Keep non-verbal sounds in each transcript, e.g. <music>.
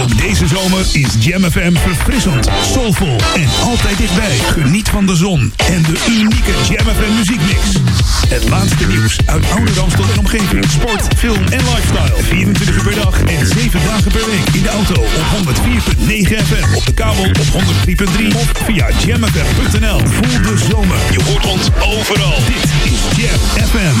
Ook deze zomer is Jam FM verfrissend, soulvol en altijd dichtbij. Geniet van de zon en de unieke Jam FM muziekmix. Het laatste nieuws uit oude Ramstel en omgeving. Sport, film en lifestyle. 24 uur per dag en 7 dagen per week. In de auto op 104.9 FM. Op de kabel op 103.3 of via jamfm.nl. Voel de zomer. Je hoort ons overal. Dit is Jam FM.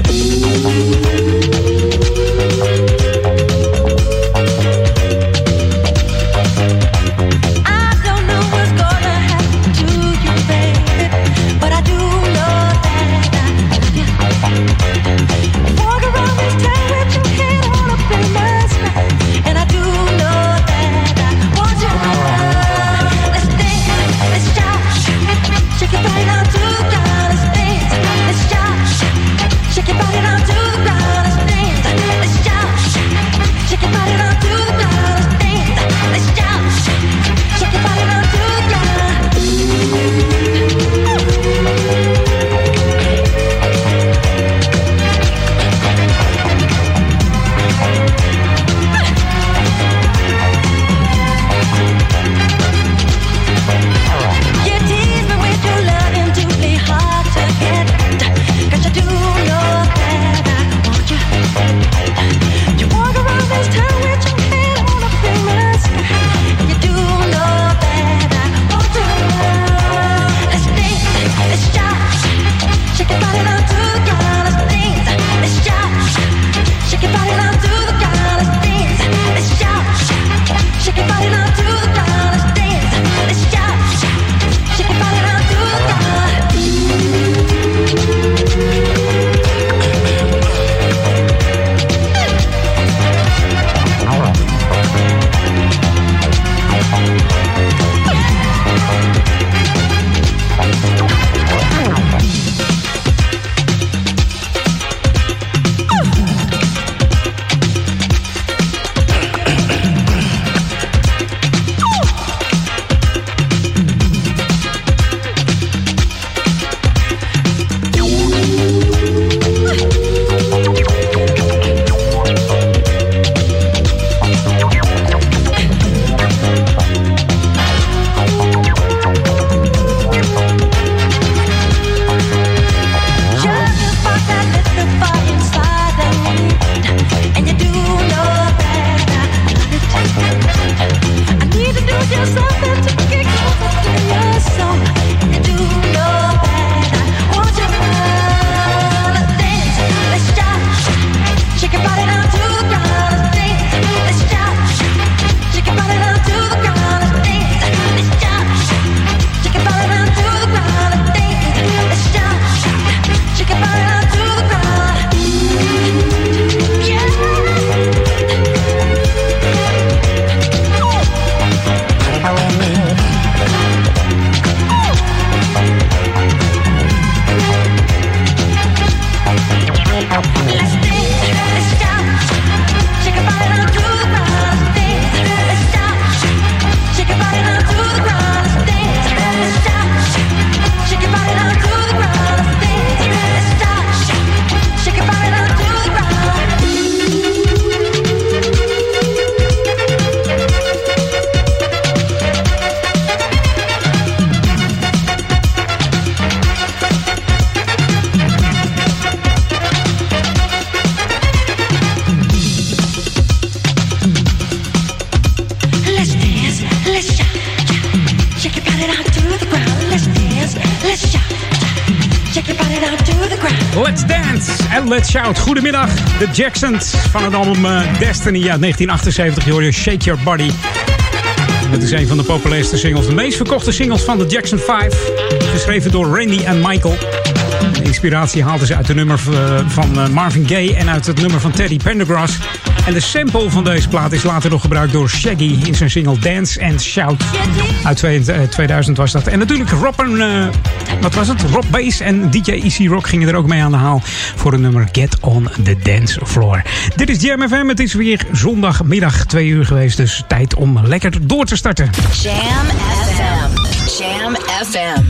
I De Jacksons van het album uh, Destiny uit 1978. Je Shake Your Body. Dat is een van de populairste singles. De meest verkochte singles van de Jackson 5. Geschreven door Randy en Michael. De inspiratie haalden ze uit de nummer uh, van uh, Marvin Gaye en uit het nummer van Teddy Pendergrass. En de sample van deze plaat is later nog gebruikt door Shaggy in zijn single Dance and Shout. Uit 2000 was dat. En natuurlijk Rob en, uh, wat was het? Rob Bass en DJ Easy Rock gingen er ook mee aan de haal voor het nummer Get on the Dance Floor. Dit is Jam FM. Het is weer zondagmiddag 2 uur geweest. Dus tijd om lekker door te starten. Jam FM. Jam FM.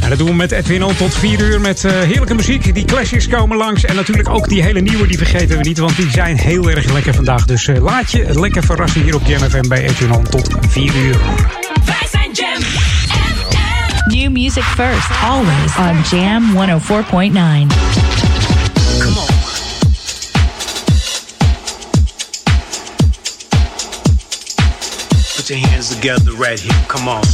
En dat doen we met Edwin On tot 4 uur met uh, heerlijke muziek. Die classics komen langs. En natuurlijk ook die hele nieuwe, die vergeten we niet. Want die zijn heel erg lekker vandaag. Dus uh, laat je lekker verrassen hier op Jam FM bij Edwin On tot 4 uur. Music first, always on Jam 104.9. Come on. Put your hands together right here. Come on.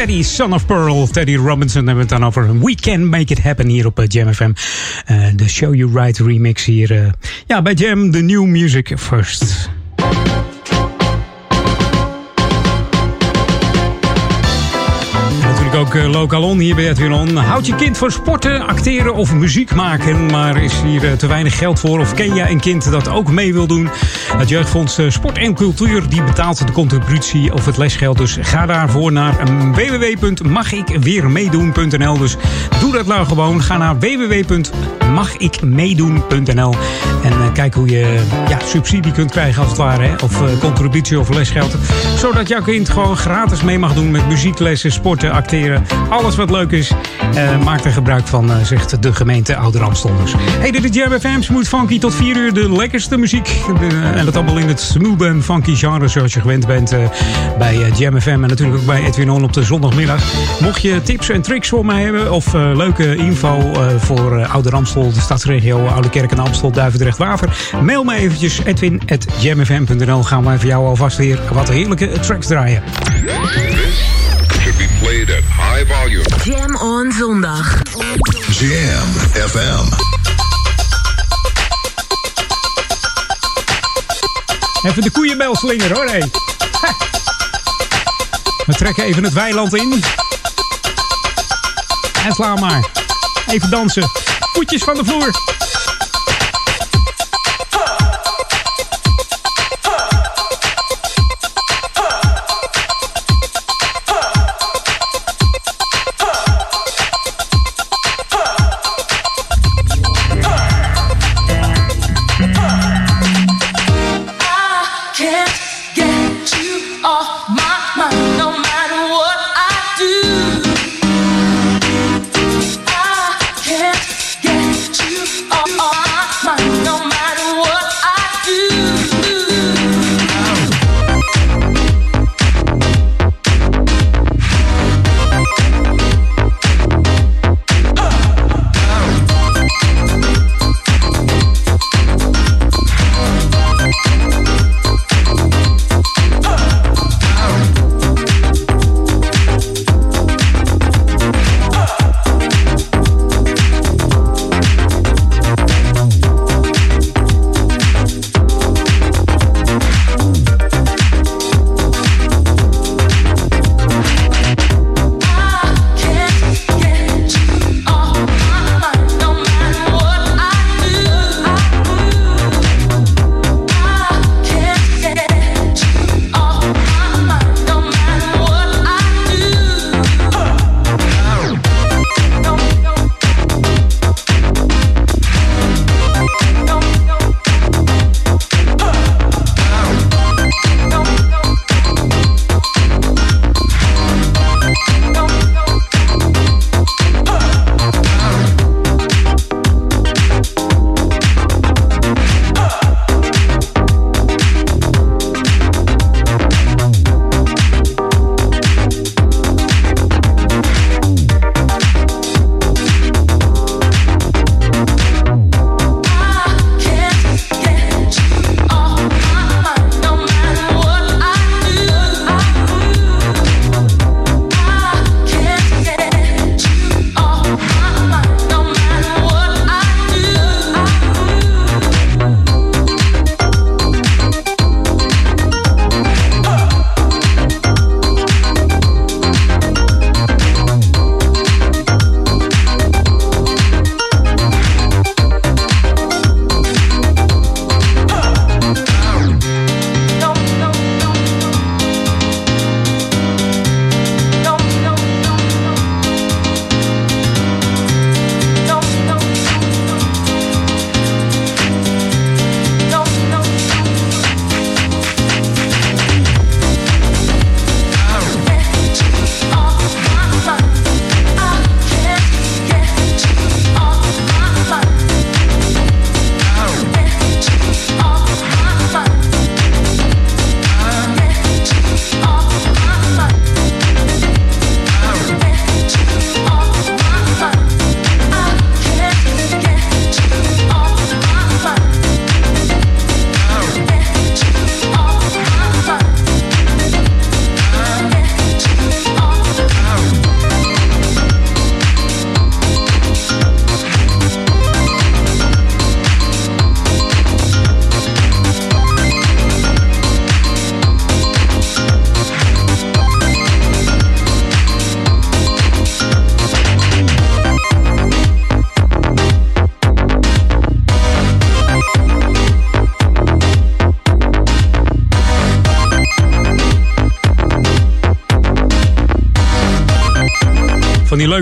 Teddy, Son of Pearl. Teddy Robinson hebben we het dan over. We Can Make It Happen hier op uh, Jam FM. Uh, de Show You Right remix hier. ja, bij Jam, the new music first. ook uh, lokaal on hier bij Edwin On. Houd je kind voor sporten, acteren of muziek maken, maar is hier te weinig geld voor? Of ken jij een kind dat ook mee wil doen? Het Jeugdfonds uh, Sport en Cultuur die betaalt de contributie of het lesgeld. Dus ga daarvoor naar www.magikweermeedoen.nl. Dus doe dat nou gewoon. Ga naar www.magikmeedoen.nl en kijk hoe je ja, subsidie kunt krijgen als het ware. Hè? Of contributie of lesgeld. Zodat jouw kind gewoon gratis mee mag doen met muzieklessen, sporten, acteren. Alles wat leuk is, uh, maak er gebruik van, uh, zegt de gemeente Ouder Amstonders. Hey, dit is Jam FM, Smooth Funky. Tot 4 uur de lekkerste muziek. De, en dat allemaal in het smooth funky genre zoals je gewend bent bij Jam FM. En natuurlijk ook bij Edwin On op de zondagmiddag. Mocht je tips en tricks voor mij hebben of leuke info voor Ouder Amstel, de stadsregio Oude Kerk en Amstel, Duivendrecht, Waver. Mail me eventjes edwin.jamfm.nl. Gaan wij voor jou alvast weer wat heerlijke tracks draaien. Be played at high volume. Jam on zondag. Jam FM. Even de koeienbel slingeren hoor, hé. We trekken even het weiland in. En sla maar. Even dansen. Voetjes van de vloer.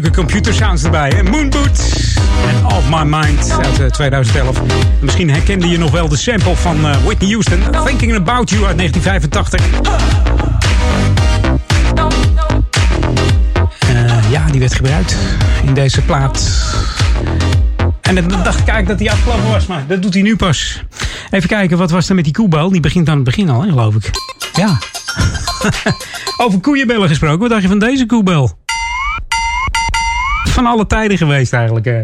Leuke computersounds erbij. Hè? Moonboot en Off My Mind uit eh, 2011. Misschien herkende je nog wel de sample van eh, Whitney Houston. Thinking About You uit 1985. Eh, ja, die werd gebruikt in deze plaat. En dan dacht ik eigenlijk dat hij afgelopen was, maar dat doet hij nu pas. Even kijken, wat was er met die koebel? Die begint aan het begin al, hè, geloof ik. Ja. <laughs> Over koeienbellen gesproken, wat dacht je van deze koebel? Van alle tijden geweest eigenlijk. eh.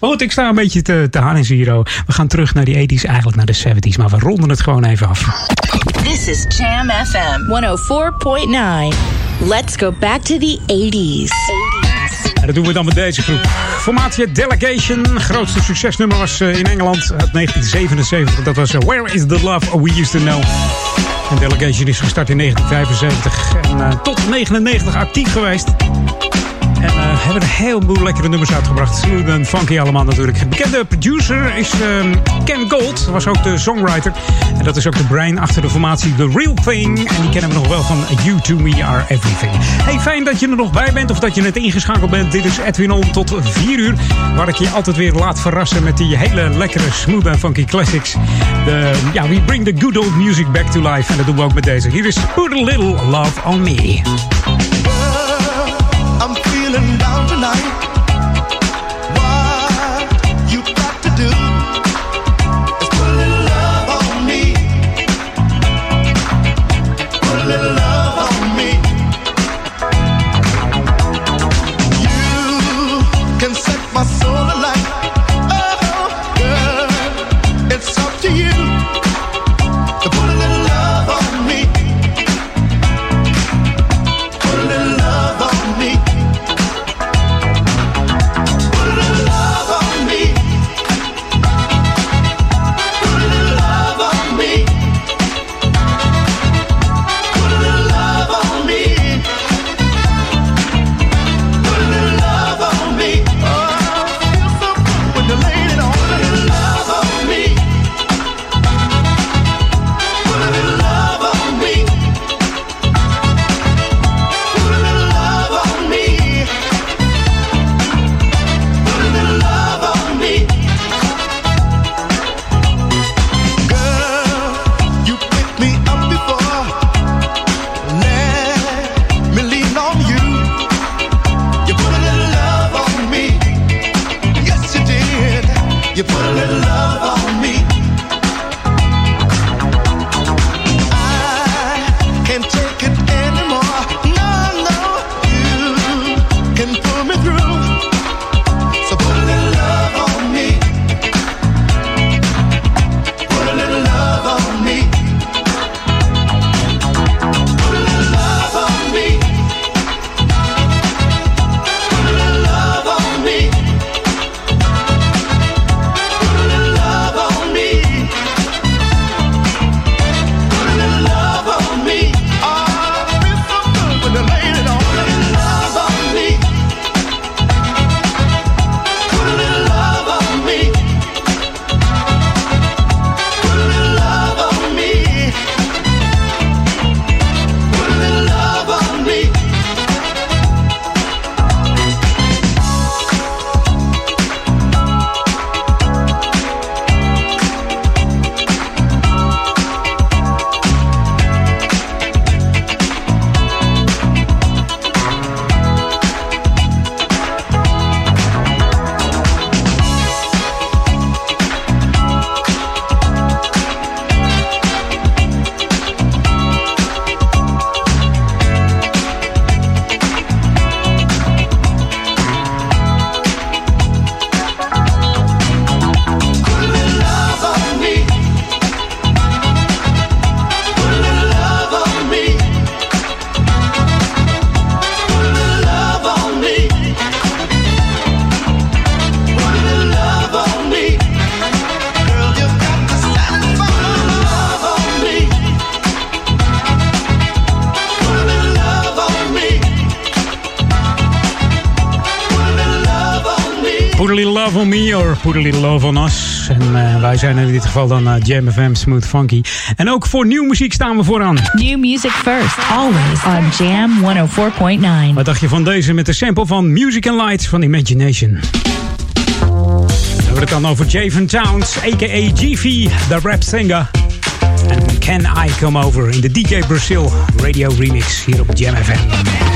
Maar goed, ik sta een beetje te, te Hannes hier. oh. We gaan terug naar die 80s, eigenlijk naar de 70s. Maar we ronden het gewoon even af. This is Jam FM 104.9. Let's go back to the 80s. En dat doen we dan met deze groep. Formatie Delegation. Grootste succesnummer was eh, in Engeland uit 1977. Dat was eh, Where is the Love We Used to Know. En Delegation is gestart in 1975. En tot 99 actief geweest. En eh, hebben een heleboel lekkere nummers uitgebracht. Smooth en funky allemaal natuurlijk. De bekende producer is ehm, Ken Gold. Was ook de songwriter. En dat is ook de brain achter de formatie The Real Thing. En die kennen we nog wel van You To Me Are Everything. Hey, fijn dat je er nog bij bent. Of dat je net ingeschakeld bent. Dit is Edwin On tot 4 uur. Waar ik je altijd weer laat verrassen met die hele lekkere smooth en funky classics. De, ja, we bring the good old music back to life. En dat doen we ook met deze. Hier is Put a Little Love On Me. Little love on us. En uh, wij zijn in dit geval dan uh, Jam FM Smooth Funky. En ook voor nieuwe muziek staan we vooraan. New music first, always on Jam 104.9. Wat dacht je van deze met de sample van Music and Lights van Imagination? We hebben het dan over Javen Towns, a.k.a. GV, the rap singer. En Can I Come Over in de DJ Brazil radio remix hier op Jam FM.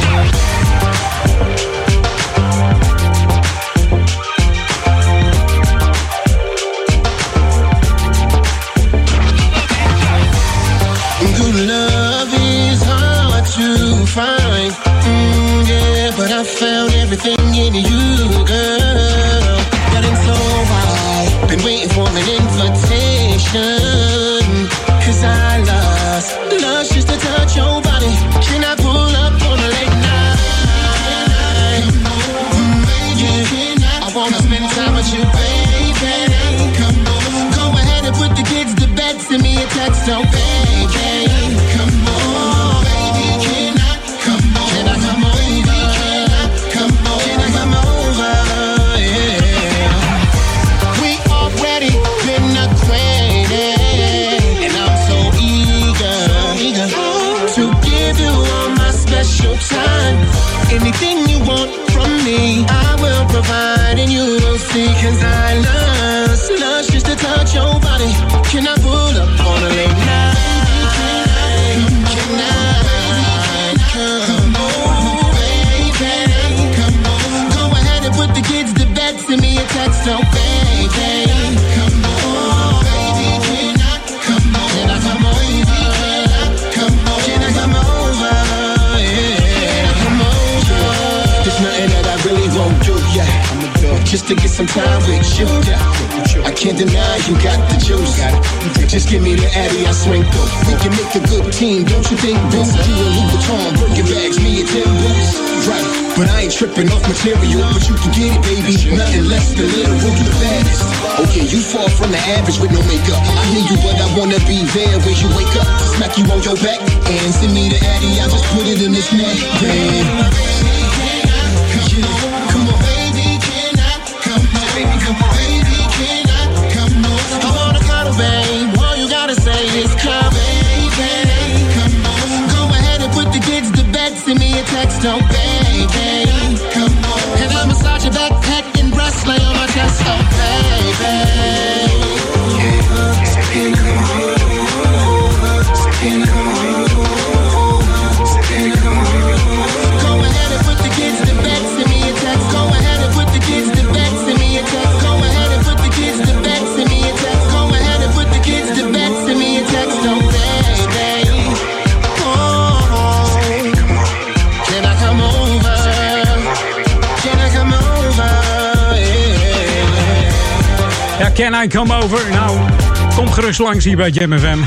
Langs hier bij Jam FM.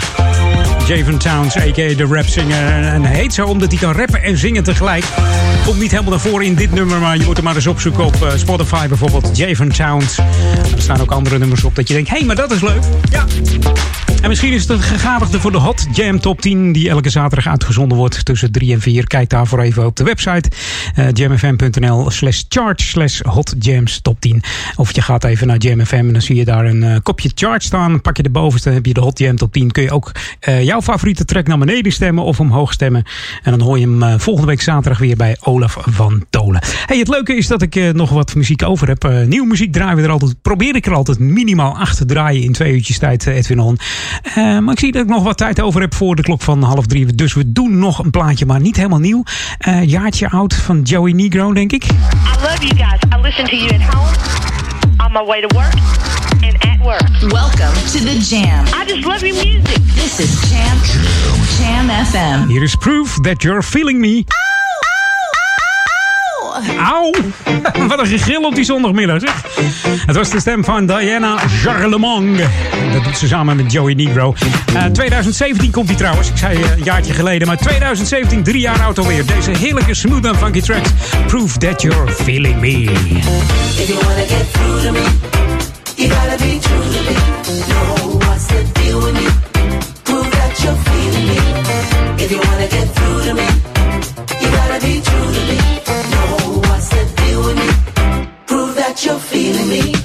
Javen Towns, a.k.a. de rap singer. En heet zo omdat hij kan rappen en zingen tegelijk. Komt niet helemaal naar voren in dit nummer, maar je moet hem maar eens opzoeken op eh, Spotify bijvoorbeeld. Javen Towns. Er staan ook andere nummers op dat je denkt, hé, hey, maar dat is leuk. Ja. En misschien is het een gegadigde voor de Hot Jam Top 10... die elke zaterdag uitgezonden wordt tussen 3 en 4. Kijk daarvoor even op de website jamfm.nl slash chart slash Hot Jams Top 10. Of je gaat even naar Jam FM en dan zie je daar een uh, kopje chart staan. Pak je de bovenste, heb je de Hot Jam Top 10. Kun je ook uh, jouw favoriete track naar beneden stemmen of omhoog stemmen. En dan hoor je hem volgende week zaterdag weer bij Olaf van Tolen. Het leuke is dat ik nog wat muziek over heb. nieuwe muziek draaien we er altijd, probeer ik er altijd minimaal acht te draaien in twee uurtjes tijd, Edwin On. Uh, maar ik zie dat ik nog wat tijd over heb voor de klok van half drie. Dus we doen nog een plaatje, maar niet helemaal nieuw. Jaartje oud van Joey Negro, denk ik. I love you guys. I listen to you at home, on my way to work, and at work. Welcome to the Jam. I just love your music. This is Jam, Jam FM. Here is proof that you're feeling me. Ah! Auw! Wat een gegil op die zondagmiddag, zeg. Het was de stem van Diana Charlemagne. Dat doet ze samen met Joey Negro. Uh, 2017 komt hij trouwens. Ik zei uh, een jaartje geleden. Maar 2017, drie jaar oud alweer. Deze heerlijke smooth en funky tracks. Proof that you're feeling me. If you get through to me, you be what's the deal with? Prove that you're feeling me. You wanna get through to me, you gotta be true me. me.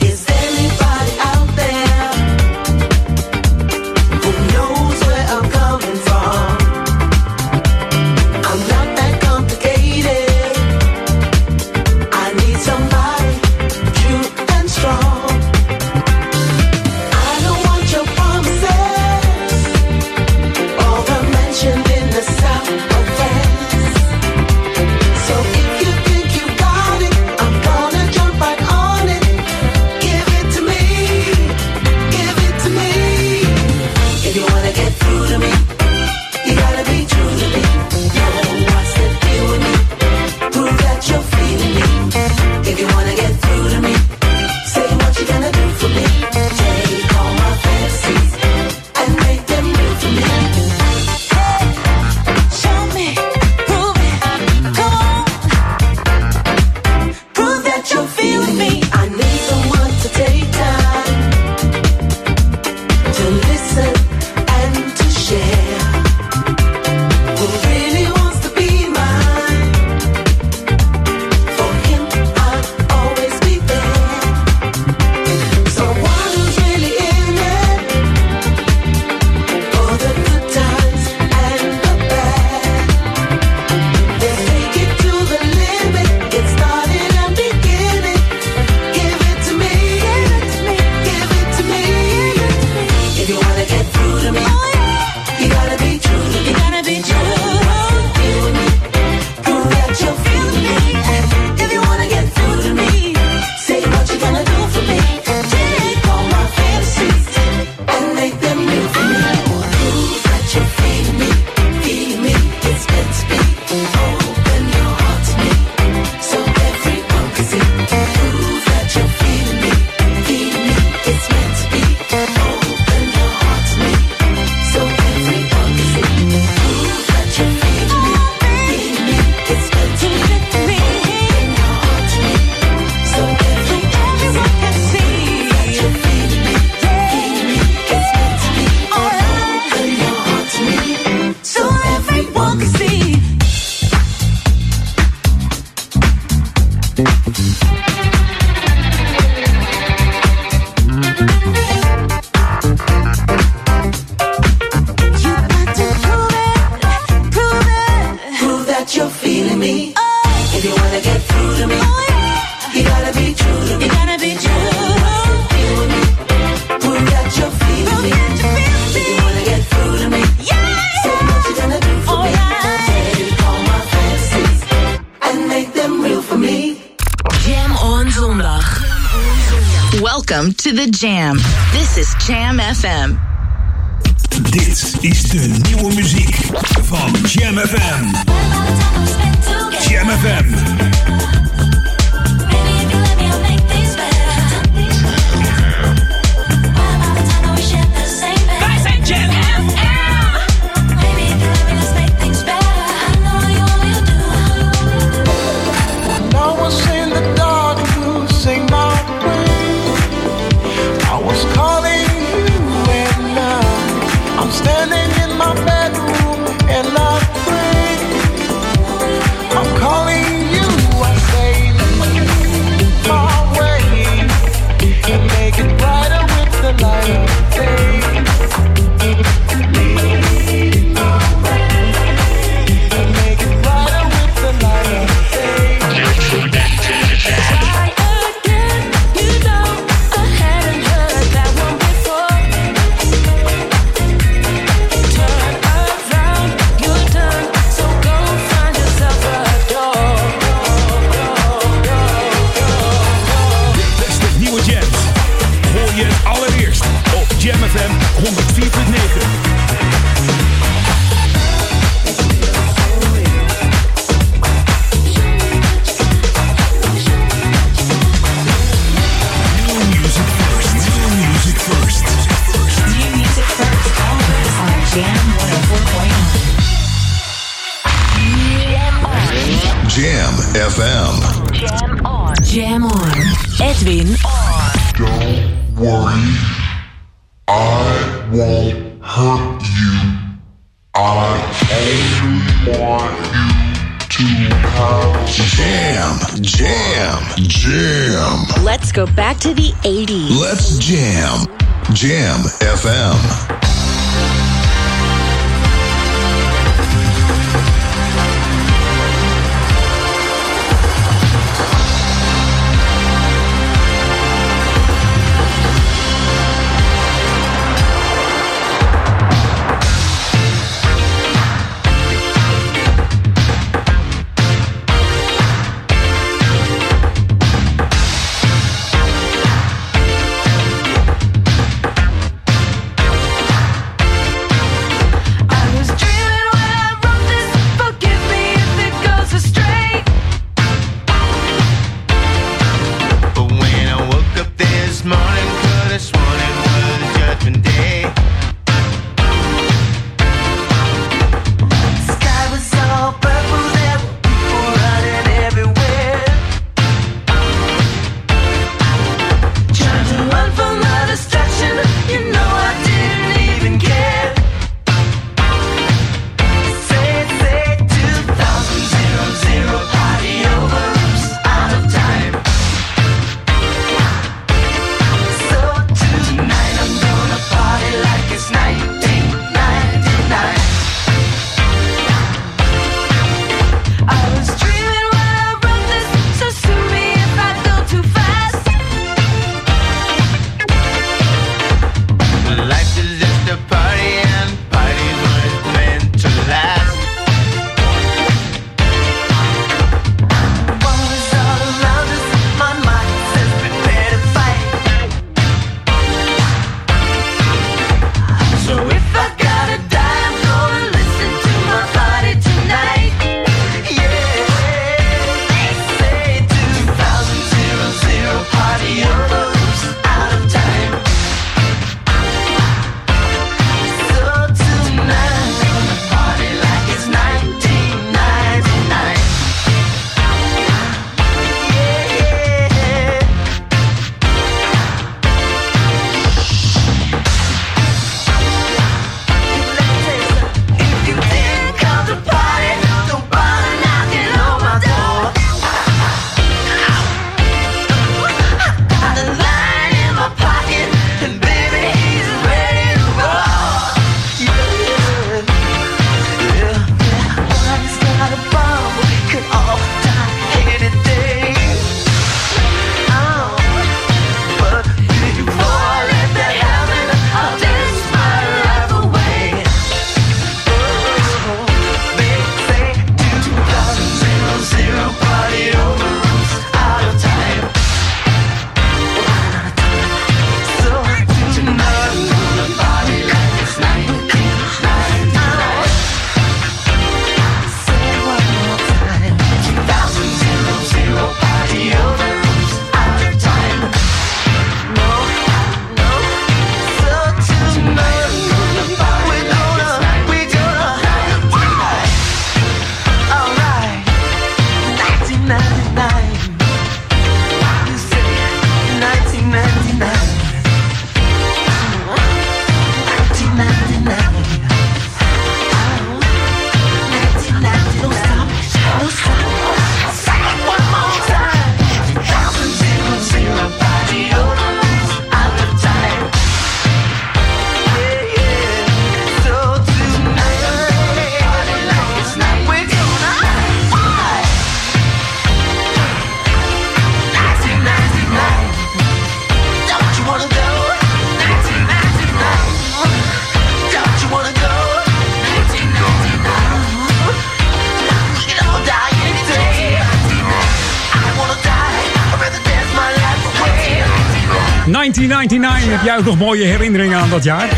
Heb jij ook nog mooie herinneringen aan dat jaar?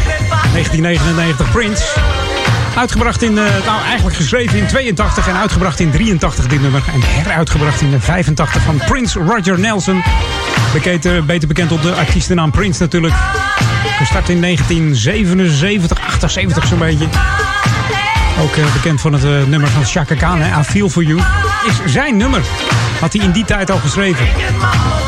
1999, Prince. Uitgebracht in, eh, nou eigenlijk geschreven in 82 en uitgebracht in 83 dit nummer. En heruitgebracht in 85 van Prince Roger Nelson. Bekend, eh, beter bekend op de artiestennaam Prince natuurlijk. Gestart in 1977, 78 zo'n beetje. Ook eh, bekend van het nummer van Chaka Khan, I Feel For You. Is zijn nummer. Had hij in die tijd al geschreven.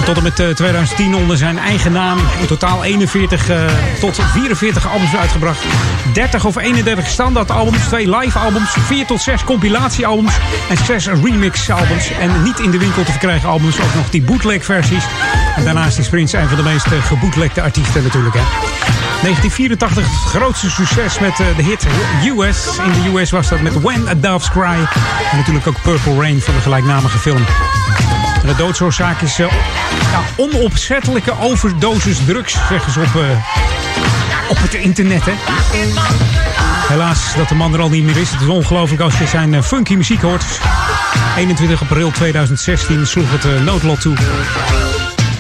Tot en met eh, 2010 onder zijn eigen naam. In totaal 41 eh, tot 44 albums uitgebracht. 30 of 31 standaard albums. 2 live albums. 4 tot 6 compilatiealbums. En 6 remix albums. En niet in de winkel te verkrijgen albums. Ook nog die bootleg versies. En daarnaast is Prince een van de meest eh, gebootlegde artiesten natuurlijk. Hè. 1984 het grootste succes met eh, de hit US. In de US was dat met When a Dove's Cry. En natuurlijk ook Purple Rain van de gelijknamige film. De doodsoorzaak is eh, ja, onopzettelijke overdosis drugs, zeggen ze op, eh, op het internet. Hè. Helaas dat de man er al niet meer is. Het is ongelooflijk als je zijn funky muziek hoort. 21 april 2016 sloeg het noodlot toe.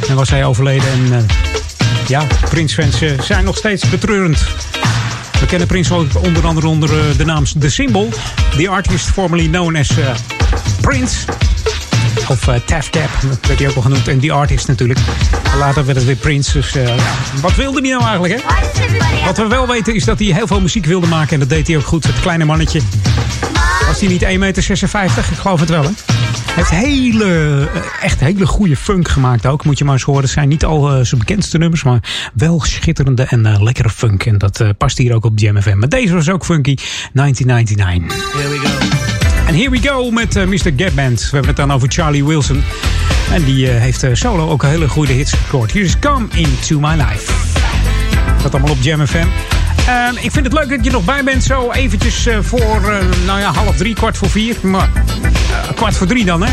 En was hij overleden. En ja, Prince-fans eh, zijn nog steeds betreurend. We kennen Prince ook onder andere onder eh, de naam The Symbol. The artist formerly known as eh, Prince. Of uh, dat werd hij ook al genoemd. En The Artist natuurlijk. Later werd het weer Prince. Dus wat wilde hij nou eigenlijk, hè? Wat we wel weten is dat hij heel veel muziek wilde maken. En dat deed hij ook goed. Het kleine mannetje. Was hij niet 1,56 meter? Ik geloof het wel, hè? Heeft hele, eh, echt hele goede funk gemaakt ook. Moet je maar eens horen. Het zijn niet al eh, zijn bekendste nummers, maar wel schitterende en eh, lekkere funk. En dat past hier ook op Jam FM. Maar deze was ook funky. 1999. Here we go. En here we go met Mr. Gap Band. We hebben het dan over Charlie Wilson. En die heeft solo ook hele goede hits gescoord. Hier is Come Into My Life. Dat allemaal op Jam Ehm, ik vind het leuk dat je nog bij bent. Zo eventjes eh, voor, eh, nou ja, half drie, kwart voor vier. Maar eh, kwart voor drie dan, hè.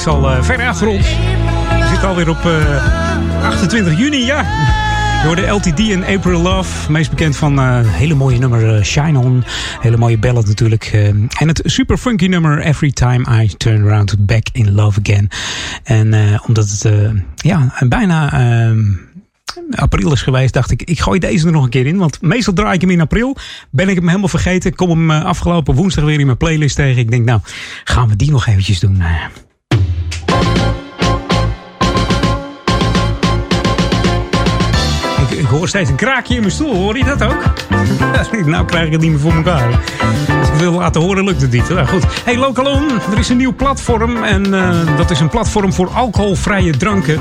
is al verder ver achter ons. We zitten alweer op eh, 28 juni, ja. Door de LTD en April Love. Meest bekend van een hele mooie nummer Shine On. Hele mooie ballad natuurlijk. en het super funky nummer Every Time I Turn Around Back in Love Again. En omdat het ja, bijna april is geweest, dacht ik, ik gooi deze er nog een keer in. Want meestal draai ik hem in april. Ben ik hem helemaal vergeten. Kom hem afgelopen woensdag weer in mijn playlist tegen. Ik denk, nou, gaan we die nog eventjes doen. Nou ik hoor steeds een kraakje in mijn stoel. Hoor je dat ook? <laughs> nou krijg ik het niet meer voor elkaar. Als ik wil laten horen, lukt het niet. Nou, goed. Hey, lokalom er is een nieuw platform. En eh, dat is een platform voor alcoholvrije dranken.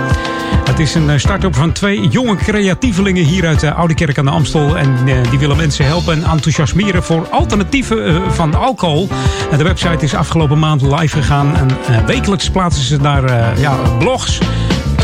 Het is een eh, start-up van twee jonge creatievelingen hier uit de Oude Kerk aan de Amstel. En eh, die willen mensen helpen en enthousiasmeren voor alternatieven van alcohol. De website is afgelopen maand live gegaan. En wekelijks plaatsen ze daar ja, blogs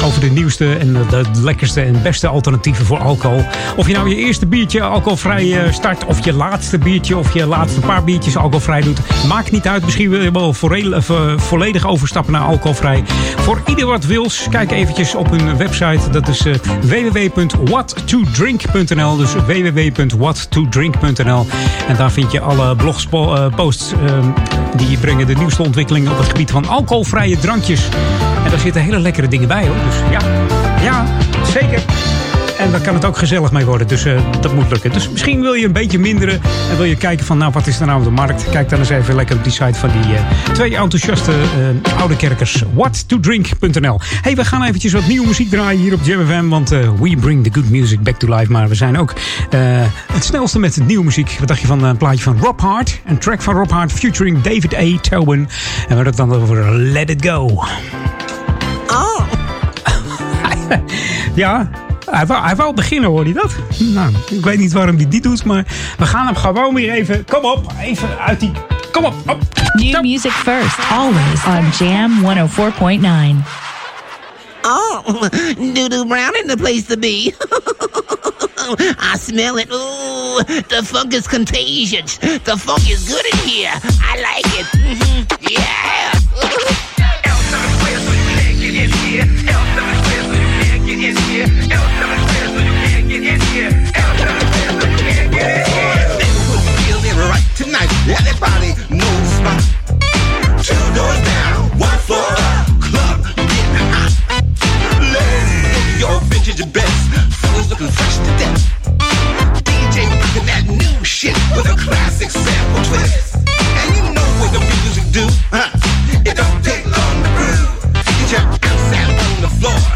over de nieuwste en de lekkerste en beste alternatieven voor alcohol. Of je nou je eerste biertje alcoholvrij eh, start, of je laatste biertje, of je laatste paar biertjes alcoholvrij doet. Maakt niet uit. Misschien wil je wel eh, volledig overstappen naar alcoholvrij. Voor ieder wat wils, kijk eventjes op hun website. Dat is eh, www.whattodrink.nl. Dus www.whattodrink.nl. En daar vind je alle blogposts die brengen de nieuwste ontwikkelingen op het gebied van alcoholvrije drankjes. En daar zitten hele lekkere dingen bij hoor. Dus ja, ja, zeker. En daar kan het ook gezellig mee worden. Dus eh, dat moet lukken. Dus misschien wil je een beetje minderen. En wil je kijken van nou wat is er nou op de markt. Kijk dan eens even lekker op die site van die eh, twee enthousiaste eh, oude kerkers. Whattodrink.nl Hey, we gaan eventjes wat nieuwe muziek draaien hier op Jam FM. Want we bring the good music back to life. Maar we zijn ook het snelste met nieuwe muziek. Wat dacht je van een plaatje van Rob Hart? Een track van Rob Hart featuring David A. Tobin. En we hebben het dan over Let It Go. Oh. <laughs> Ja, hij wou, hij wou beginnen, hoor je dat? Nou, ik weet niet waarom hij dit doet, maar we gaan hem gewoon weer even... Kom op, even uit die... Kom op, op. New music first, always on Jam 104.9. Oh, Doodoo Brown in the place to be. <laughs> I smell it. Ooh, the funk is contagious. The funk is good in here. I like it. Mhm. Yeah. Tonight, everybody knows. Two doors down, one floor up, club hot. Ladies, your vintage best, fellas looking fresh to death. DJ that new shit with a classic sample twist. And you know what the music do, huh? It don't take long to groove. Get your ass out on the floor,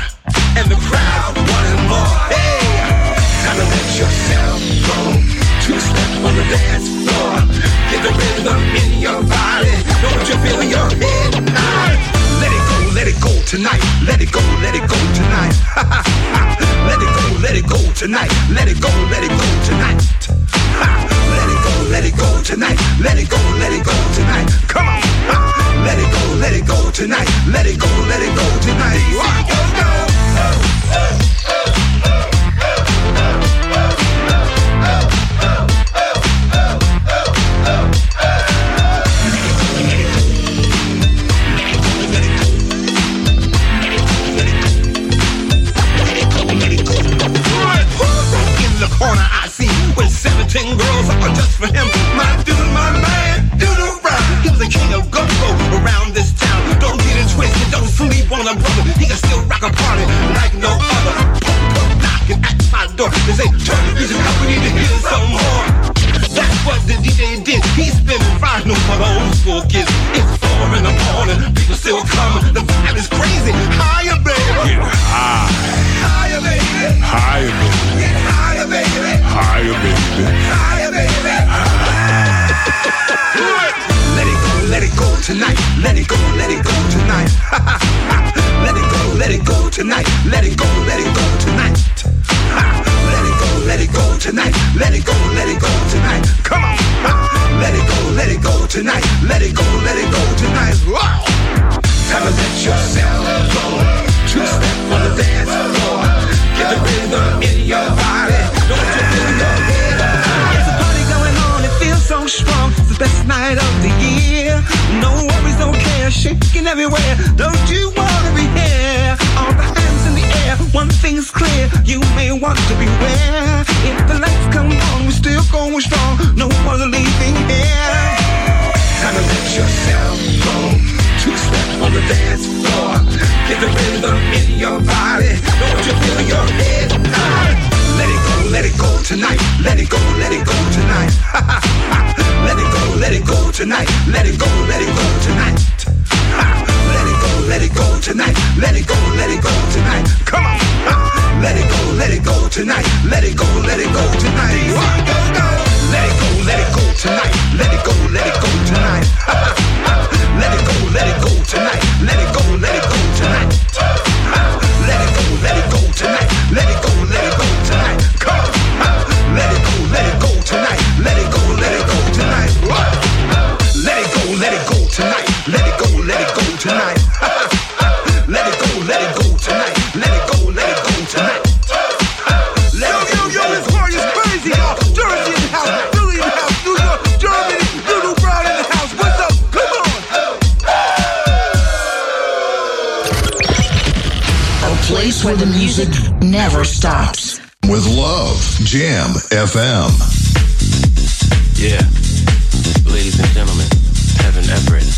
and the crowd wanting more. Hey, to let yourself go. Two step on the dance floor. Get the rhythm in your body. Don't you feel your head? Let it go, let it go tonight. Let it go, let it go tonight. <laughs> let it go, let it go tonight. Let it go, let it go tonight. Let it go, let it go tonight. Let it go, let it go tonight. Come on. Let it go, let it go tonight. Let it go, let it go tonight. Go, go, king of go-go around this town. Don't get it twisted, don't sleep on a brother. He can still rock a party like no other. Knocking at my door. They say, turn music up, we need to hear some more. That's what the DJ did. He's fire, no for the old school kids. It's Let it go, let it go tonight. Let it go, let it go tonight. Let it go, let it go tonight. Come on. Let it go, let it go tonight. Let it go, let it go tonight. Wow. Time to let yourself go. Two step on the dance floor. Get the rhythm in your body. Don't you feel your head? There's a party going on, it feels so strong. It's the best night of the year. No worries, no care, shaking everywhere. Don't you wanna be here? All the hands in the air, one thing's clear. You may want to beware. If the lights come on, we're still going strong. No one's leaving here. Time to let yourself go. Two step on the dance floor. Get the rhythm in your body. Don't you feel your head? Let it go, let it go tonight. Let it go, let it go tonight. <laughs> let it go, let it go tonight. Let it go, let it go tonight. <laughs> Let it go, let it go tonight. Let it go, let it go tonight. Come on. Let it go, let it go tonight. Let it go, let it go tonight. Let it go, let it go tonight. Let it go, let it go tonight. <laughs> let it go, let it go tonight. Let it go, let it go where the music never stops. With love, Jam FM. Yeah. Ladies and gentlemen, Kevin Everett.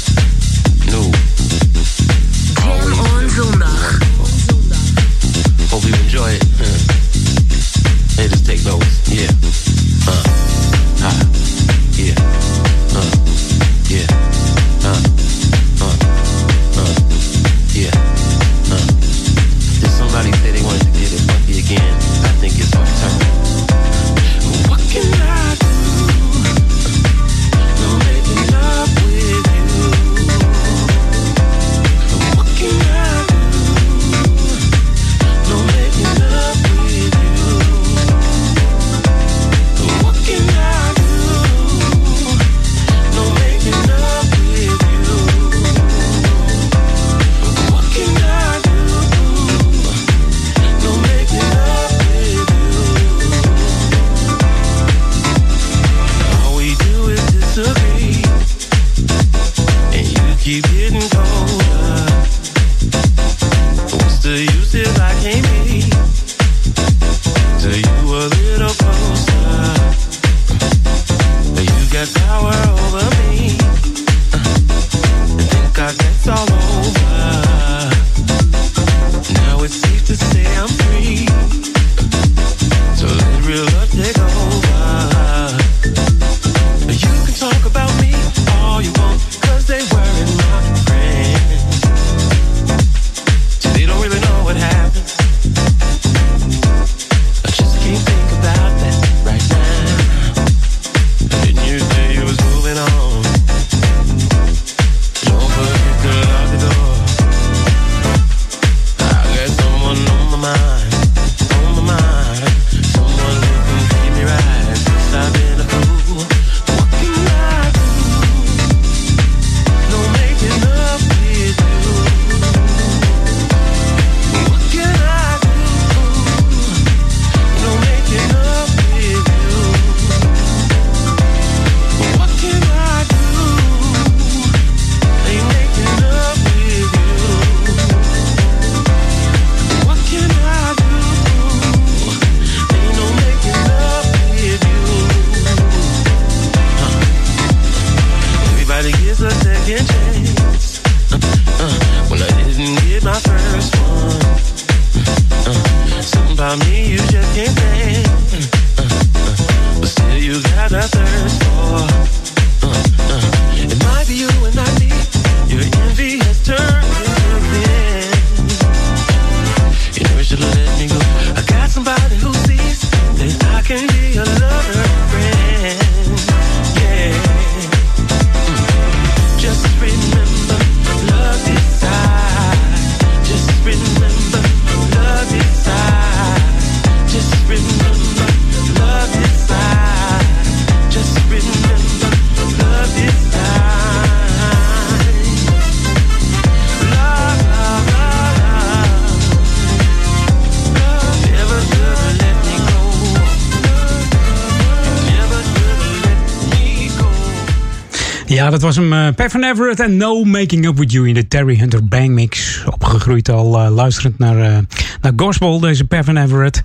Dat was hem. Uh, Pevin Everett en No Making Up With You in de Terry Hunter Bang Mix. Opgegroeid al uh, luisterend naar, uh, naar gospel, deze Pevin Everett.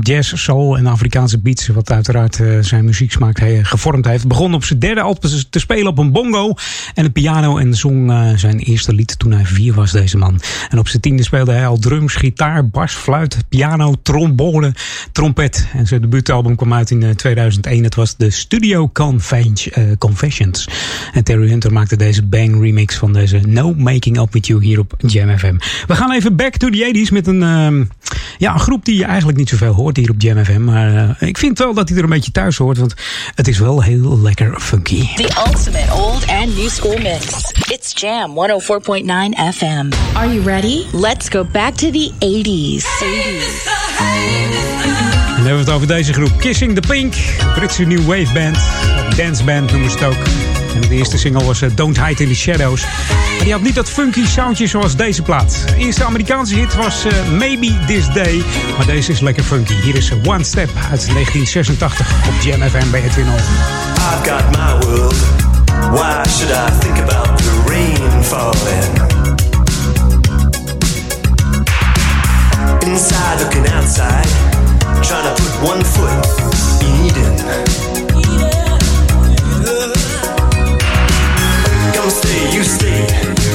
jazz, soul en Afrikaanse beats, wat uiteraard zijn muzieksmaak he, gevormd heeft. Begon op zijn derde al te spelen op een bongo en een piano en zong zijn eerste lied toen hij vier was, deze man. En op zijn tiende speelde hij al drums, gitaar, bas, fluit, piano, trombone, trompet. En zijn debuutalbum kwam uit in 2001. Het was de Studio Confessions. En Terry Hunter maakte deze bang remix van deze No Making Up With You hier op Jam FM. We gaan even back to the 80s met een uh, ehm, ja, een groep die je eigenlijk niet zoveel hoort hier op Jam FM. Maar eh, ik vind wel dat hij er een beetje thuis hoort. Want het is wel heel lekker funky. The ultimate old and new school mix. It's Jam 104.9 FM. Are you ready? Let's go back to the 80s. 80s. En dan hebben we het over deze groep. Kissing the Pink. Britse new wave band. Dance band noemen ze het ook. En de eerste single was eh, Don't Hide in the Shadows. Maar die had niet dat funky soundje zoals deze plaat. De eerste Amerikaanse hit was eh, Maybe This Day. Maar deze is lekker funky. Hier is eh, One Step uit 1986 op Jam FM bij Edwin Hall. I've got my world. Why should I think about the rain falling? Inside looking outside, trying to put one foot in Eden.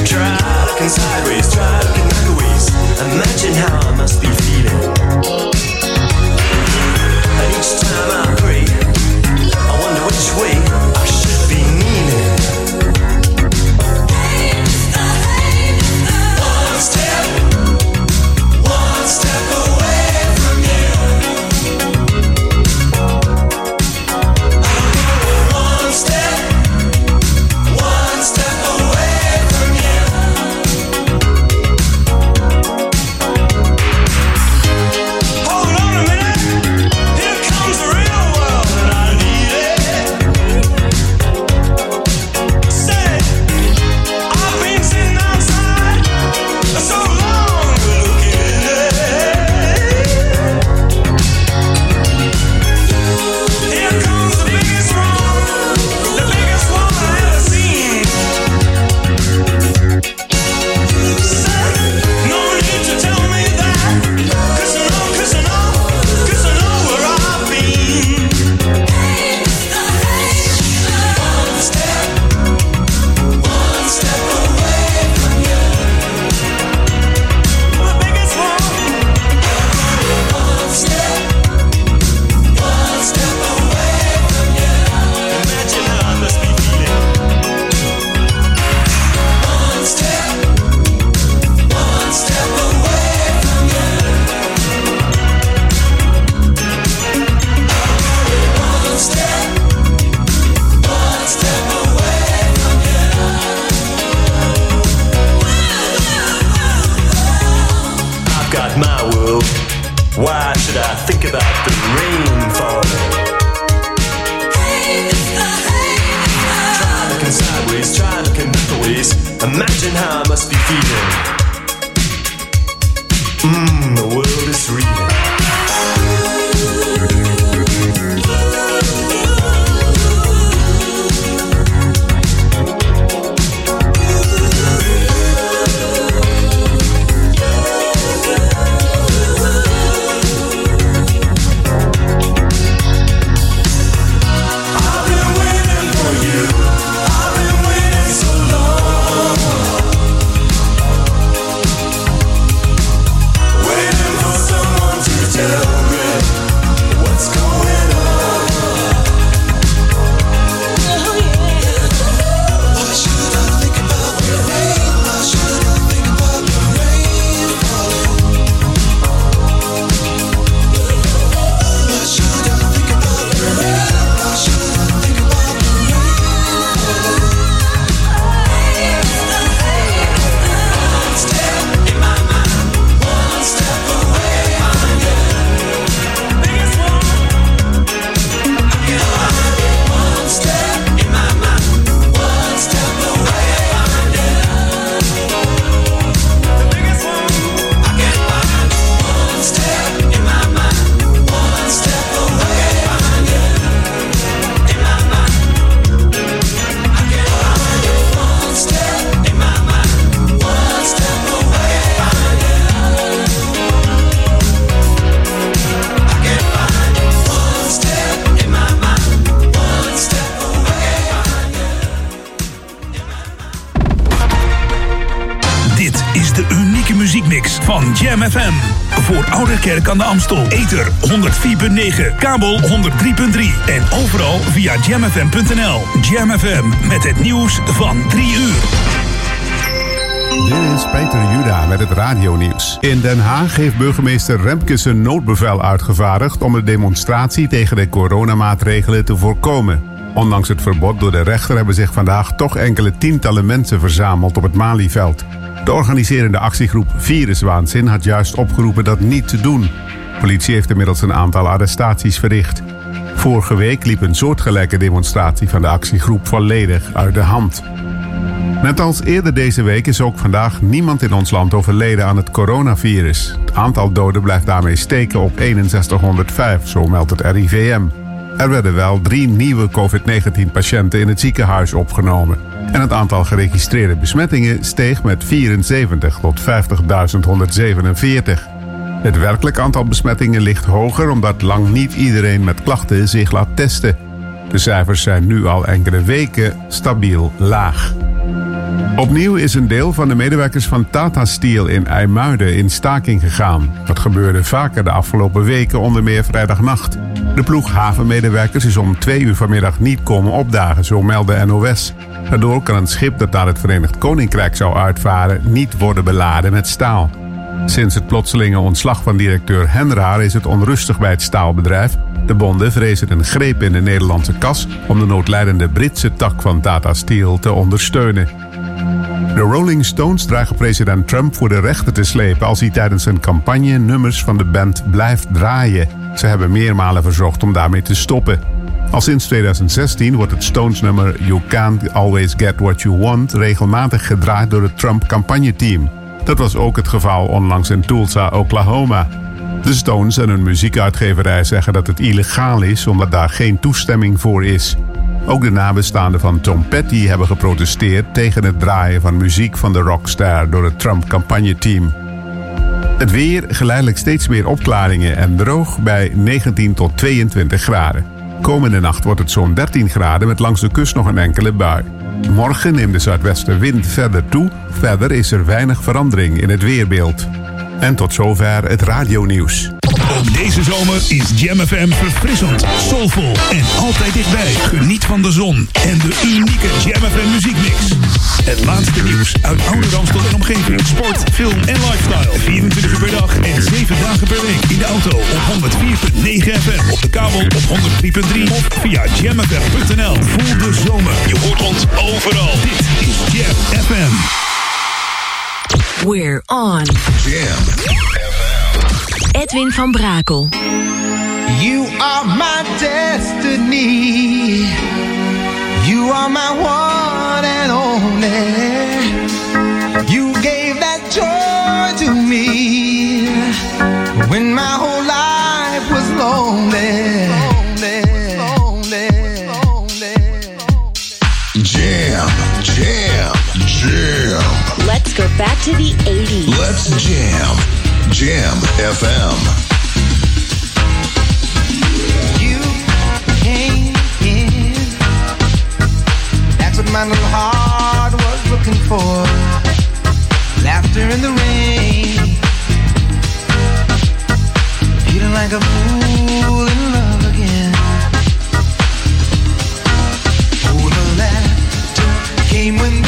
Try looking sideways, try looking backways. Imagine how I must be feeling. And each time I Voor Oude Kerk aan de Amstel. Ether 104.9, kabel 103.3 en overal via jamfm.nl. Jam FM met het nieuws van 3 uur. Dit is Peter Juda met het radionieuws. In Den Haag heeft burgemeester Remkes een noodbevel uitgevaardigd om de demonstratie tegen de coronamaatregelen te voorkomen. Ondanks het verbod door de rechter hebben zich vandaag toch enkele tientallen mensen verzameld op het Malieveld. De organiserende actiegroep Viruswaanzin had juist opgeroepen dat niet te doen. Politie heeft inmiddels een aantal arrestaties verricht. Vorige week liep een soortgelijke demonstratie van de actiegroep volledig uit de hand. Net als eerder deze week is ook vandaag niemand in ons land overleden aan het coronavirus. Het aantal doden blijft daarmee steken op 6105, zo meldt het RIVM. Er werden wel drie nieuwe COVID-19-patiënten in het ziekenhuis opgenomen. En het aantal geregistreerde besmettingen steeg met 74 tot 50.147. Het werkelijk aantal besmettingen ligt hoger omdat lang niet iedereen met klachten zich laat testen. De cijfers zijn nu al enkele weken stabiel laag. Opnieuw is een deel van de medewerkers van Tata Steel in IJmuiden in staking gegaan. Dat gebeurde vaker de afgelopen weken, onder meer vrijdagnacht. De ploeg havenmedewerkers is om twee uur vanmiddag niet komen opdagen, zo meldde NOS. Daardoor kan een schip dat naar het Verenigd Koninkrijk zou uitvaren niet worden beladen met staal. Sinds het plotselinge ontslag van directeur Henraar is het onrustig bij het staalbedrijf. De bonden vrezen een greep in de Nederlandse kas om de noodlijdende Britse tak van Tata Steel te ondersteunen. De Rolling Stones dragen president Trump voor de rechter te slepen als hij tijdens een campagne nummers van de band blijft draaien. Ze hebben meermalen verzocht om daarmee te stoppen. Al sinds 2016 wordt het Stones-nummer You Can't Always Get What You Want regelmatig gedraaid door het Trump-campagneteam. Dat was ook het geval onlangs in Tulsa, Oklahoma. De Stones en hun muziekuitgeverij zeggen dat het illegaal is omdat daar geen toestemming voor is. Ook de nabestaanden van Tom Petty hebben geprotesteerd tegen het draaien van muziek van de rockstar door het Trump-campagneteam. Het weer geleidelijk steeds meer opklaringen en droog bij 19 tot 22 graden. Komende nacht wordt het zo'n 13 graden met langs de kust nog een enkele bui. Morgen neemt de zuidwestenwind verder toe. Verder is er weinig verandering in het weerbeeld. En tot zover het radionieuws. Ook deze zomer is Jam FM verfrissend, soulvol en altijd dichtbij. Geniet van de zon en de unieke Jam FM muziekmix. Het laatste nieuws uit oude Ramstel en omgeving. Sport, film en lifestyle. 24 uur per dag en 7 dagen per week. In de auto op 104.9 FM. Op de kabel op 103.3 of via jamfm.nl. Voel de zomer. Je hoort ons overal. Dit is Jam FM. We're on. Jam. Edwin van Brakel. You are my destiny. You are my one and only. You gave that joy to me when my whole life was lonely. Jam, jam, jam. Let's go back to the 80s. Let's jam. Jam FM. You came in. That's what my little heart was looking for. Laughter in the rain. Feeling like a fool in love again. Oh, the laughter came when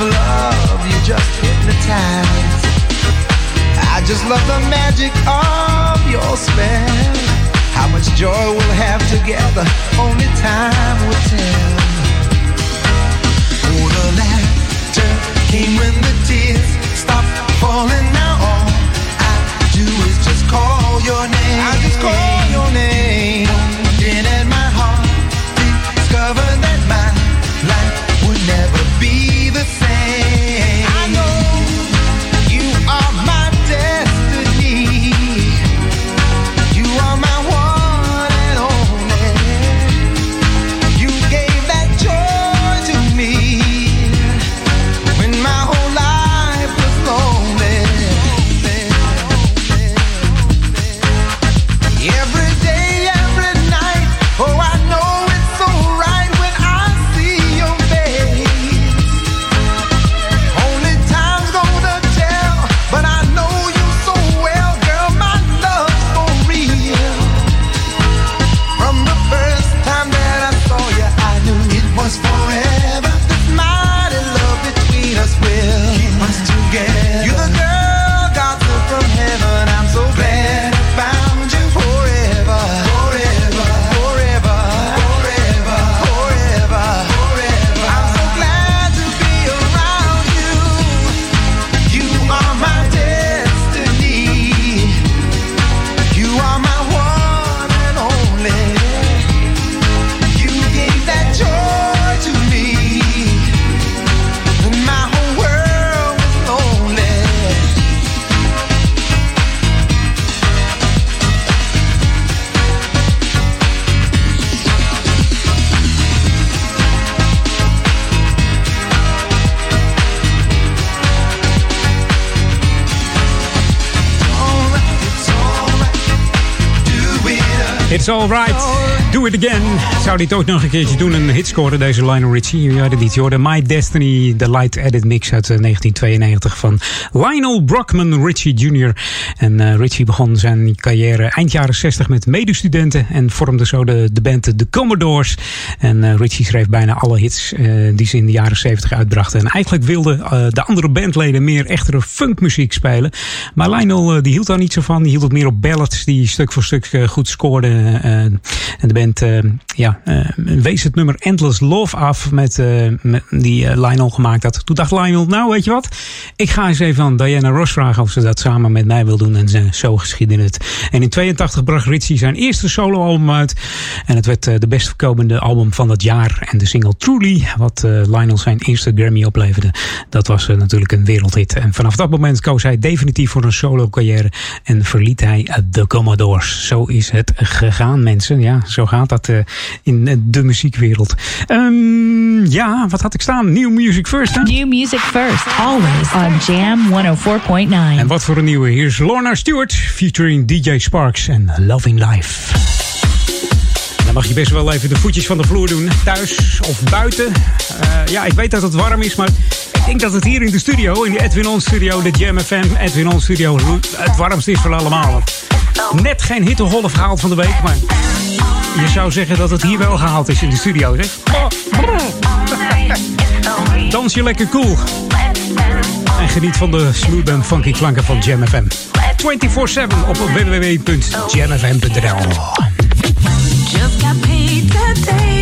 of love, you just hypnotize. I just love the magic of your spell. How much joy we'll have together, only time will tell. Oh, the laughter came when the tears stopped falling. Now all I do is just call your name. I just call your name. In at my heart, discover that my life would never be the same. It's alright. Do it again. Zou dit ook nog een keertje doen? Een hit scoren, deze Lionel Richie. Je had het niet. My Destiny, de light edit mix uit eh, 1992 van Lionel Brockman Richie Jr. En eh, Richie begon zijn carrière eind jaren 60 met medestudenten en vormde zo de, de band The Commodores. En eh, Richie schreef bijna alle hits eh, die ze in de jaren 70 uitbrachten. En eigenlijk wilden eh, de andere bandleden meer echtere funkmuziek spelen. Maar Lionel eh, die hield daar niet zo van. Die hield het meer op ballads die stuk voor stuk eh, goed scoorden. eh, en de band eh, ja, eh, wees het nummer Endless Love af met, eh, die eh, Lionel gemaakt had. Toen dacht Lionel, nou weet je wat? Ik ga eens even aan Diana Ross vragen of ze dat samen met mij wil doen. En zo geschiedde het. En in 82 bracht Richie zijn eerste soloalbum uit. En het werd eh, de best verkopende album van dat jaar. En de single Truly, wat Lionel zijn eerste Grammy opleverde, dat was natuurlijk een wereldhit. En vanaf dat moment koos hij definitief voor een solo carrière en verliet hij de Commodores. Zo is het gegaan, mensen. Ja, zo gaat dat eh, in eh, de muziekwereld. Ehm, ja, wat had ik staan? New Music First, hè? New music first, always on Jam 104.9. En wat voor een nieuwe. Hier is Lorna Stewart featuring DJ Sparks en Loving Life. Dan mag je best wel even de voetjes van de vloer doen. Thuis of buiten. Eh, ja, ik weet dat het warm is, maar ik denk dat het hier in de studio, in de Edwin On studio, de Jam FM Edwin On studio, het warmste is van allemaal. Net geen hittegolf gehaald van de week, maar je zou zeggen dat het hier wel gehaald is in de studio, zeg. Dans je lekker cool. En geniet van de smooth en funky klanken van Jam FM. 24-7 op www.jamfm.nl Just got paid today.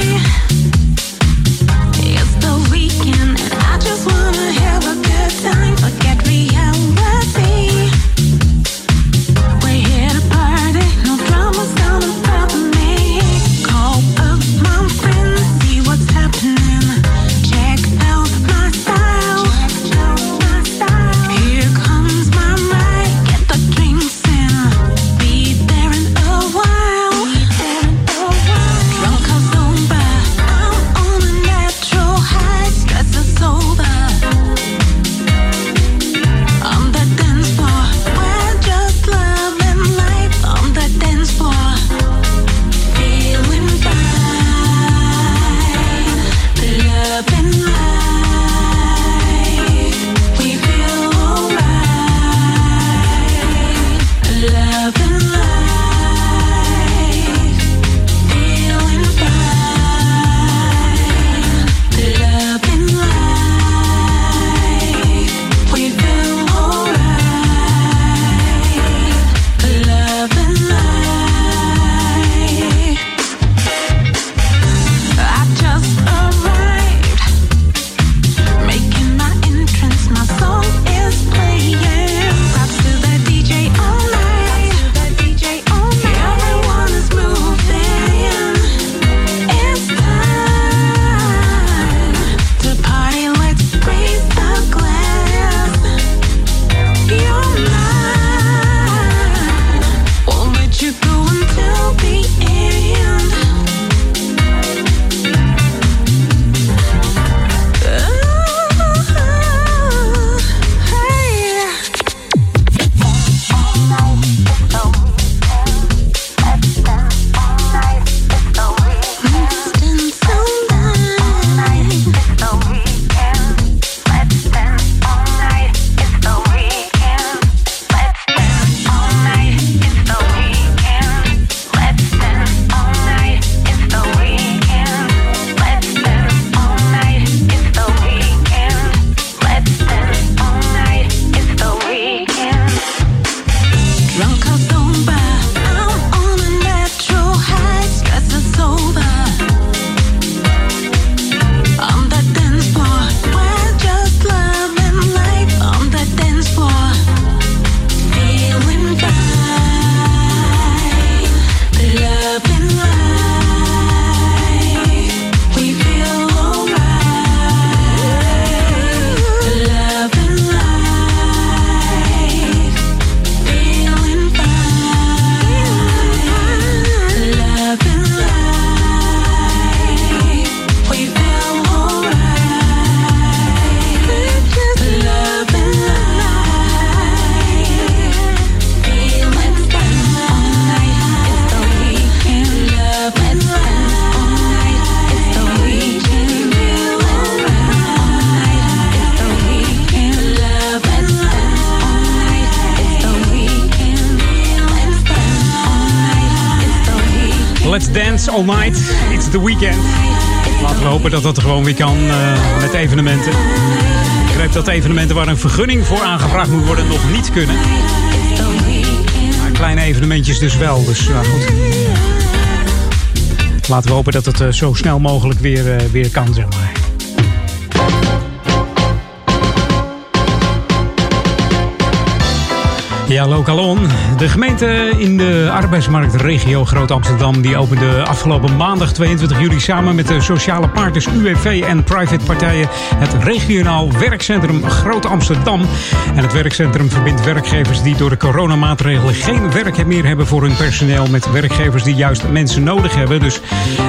All Night. It's the weekend. Laten we hopen dat dat gewoon weer kan eh, met evenementen. Ik begrijp dat evenementen waar een vergunning voor aangevraagd moet worden nog niet kunnen. Maar kleine evenementjes dus wel. Dus ja, goed. Laten we hopen dat het eh, zo snel mogelijk weer, eh, weer kan, zeg maar. Ja, Lokalon. De gemeente in de arbeidsmarktregio Groot-Amsterdam... die opende afgelopen maandag 22 juli samen met de sociale partners UWV en private partijen... het regionaal werkcentrum Groot-Amsterdam. En het werkcentrum verbindt werkgevers die door de coronamaatregelen... geen werk meer hebben voor hun personeel... met werkgevers die juist mensen nodig hebben. Dus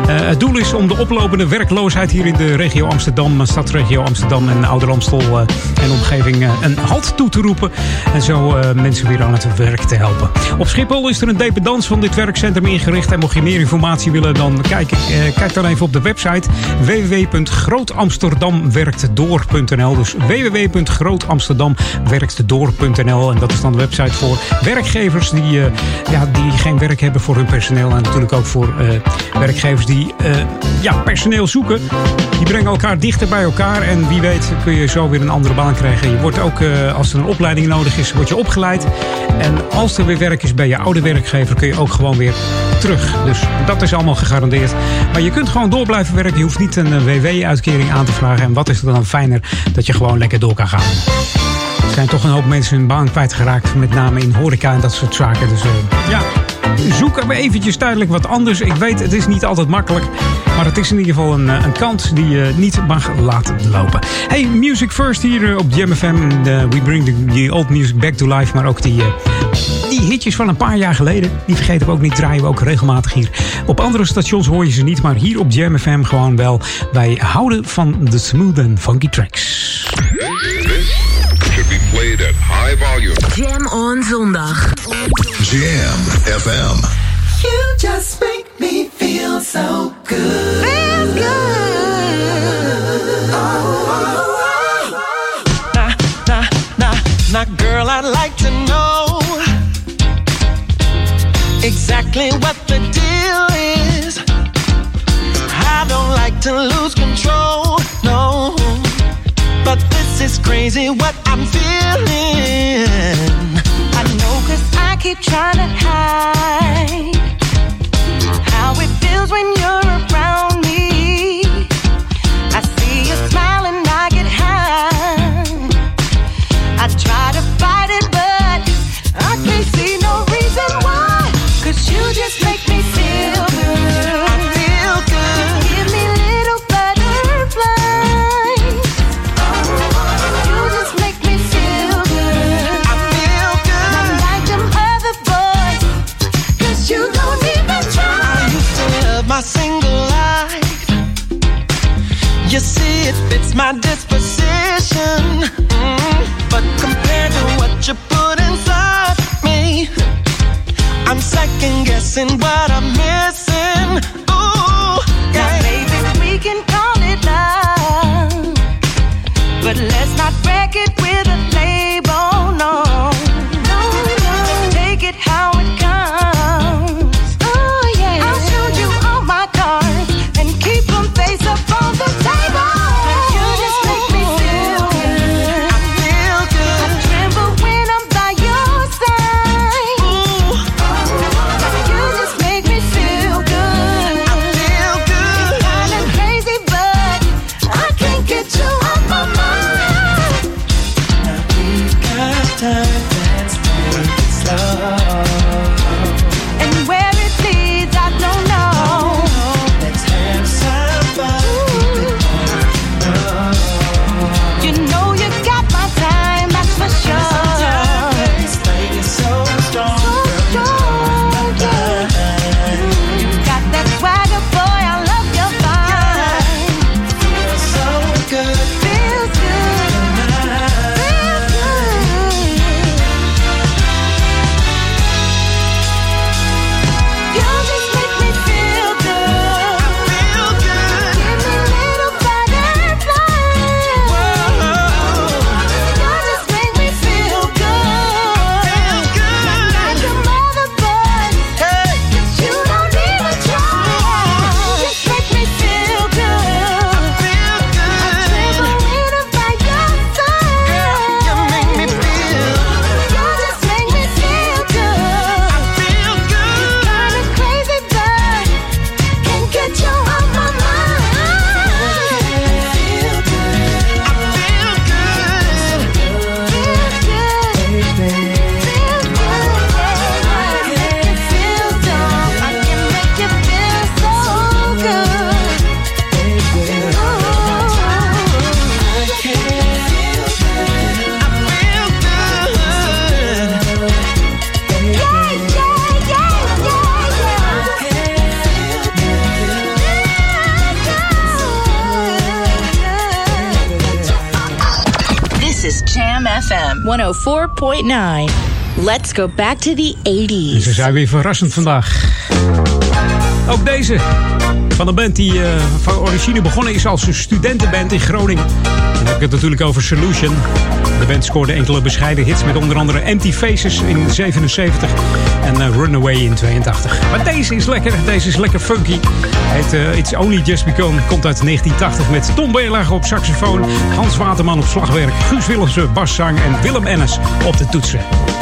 het doel is om de oplopende werkloosheid hier in de regio Amsterdam... stadsregio Amsterdam en Ouder Amstel eh, en omgeving eh, een halt toe te roepen. En zo eh, mensen weer aan het werk te helpen. Op Schiphol is er een dependance van dit werkcentrum ingericht. En mocht je meer informatie willen, dan kijk, eh, kijk dan even op de website www.grootamsterdamwerktdoor.nl. Dus www.grootamsterdamwerktdoor.nl. En dat is dan de website voor werkgevers die, eh, ja, die geen werk hebben voor hun personeel. En natuurlijk ook voor eh, werkgevers die eh, ja, personeel zoeken. Die brengen elkaar dichter bij elkaar. En wie weet kun je zo weer een andere baan krijgen. Je wordt ook, eh, als er een opleiding nodig is, word je opgeleid. En als er weer werk is bij je oude werkgever, kun je ook gewoon weer terug. Dus dat is allemaal gegarandeerd. Maar je kunt gewoon door blijven werken. Je hoeft niet een WW-uitkering aan te vragen. En wat is er dan fijner dat je gewoon lekker door kan gaan. Er zijn toch een hoop mensen hun baan kwijtgeraakt. Met name in horeca en dat soort zaken. Dus eh, ja, zoek er eventjes tijdelijk wat anders. Ik weet, het is niet altijd makkelijk. Maar het is in ieder geval een, eh, een kant die je niet mag laten lopen. Hey, Music First hier eh, op Jam FM. En, eh, we bring the, old music back to life. Maar ook die, die hitjes van een paar jaar geleden. Die vergeten we ook niet. Draaien we ook regelmatig hier. Op andere stations hoor je ze niet. Maar hier op Jam FM gewoon wel. Wij houden van de smooth and funky tracks. Should be played at high volume. Jam on zondag. Jam FM. You just make me feel so good. Feel good. Now, now, now, now, girl, I'd like to know exactly what the deal is. I don't like to lose control, no. But this is crazy what I'm feeling. I know cause I keep trying to hide how it feels when you're around me. My disposition. Mm, But compared to what you put inside me, I'm second guessing what I'm missing. 104.9. Let's go back to the En 80s. ze zijn weer verrassend vandaag. Ook deze. Van een band die eh, van origine begonnen is als een studentenband in Groningen. En dan heb ik het natuurlijk over Solution. De band scoorde enkele bescheiden hits met onder andere Empty Faces in 77 en eh, Runaway in 82. Maar deze is lekker, deze is lekker funky. Heet eh, It's Only Just Begun, komt uit 1980 met Tom Beerlager op saxofoon, Hans Waterman op slagwerk, Guus Willemsen basszang en Willem Ennis op de toetsen.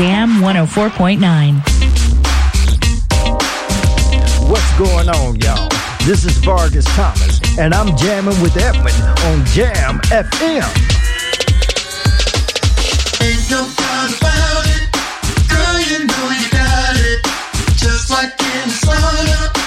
Jam 104.9. What's going on, y'all? This is Vargas Thomas, and I'm jamming with Edwin on Jam FM. Ain't no doubt about it. Girl, you know you got it. Just like in the sauna.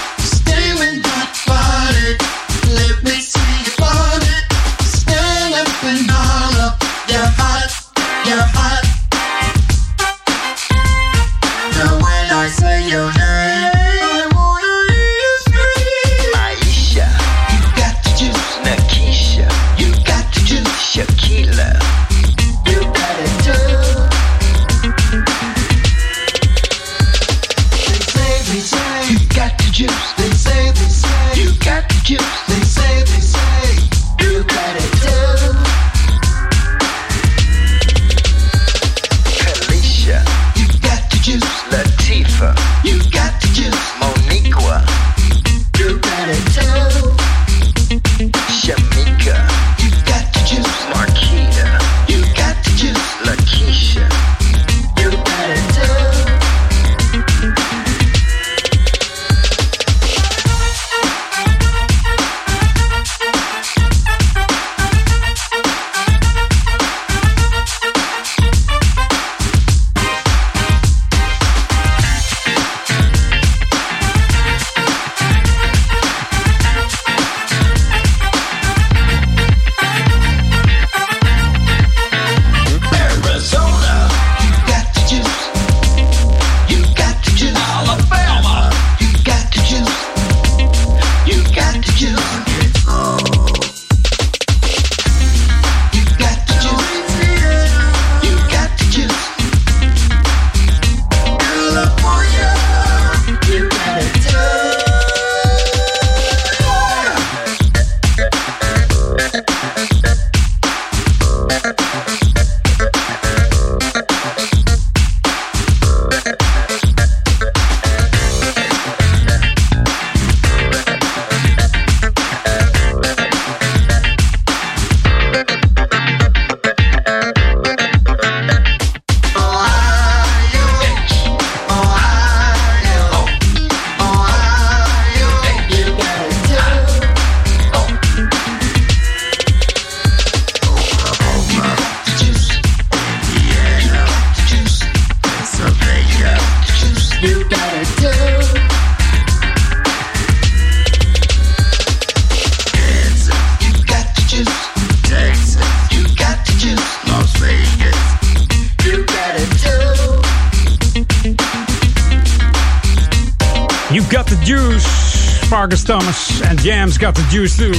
Jam's got the juice too.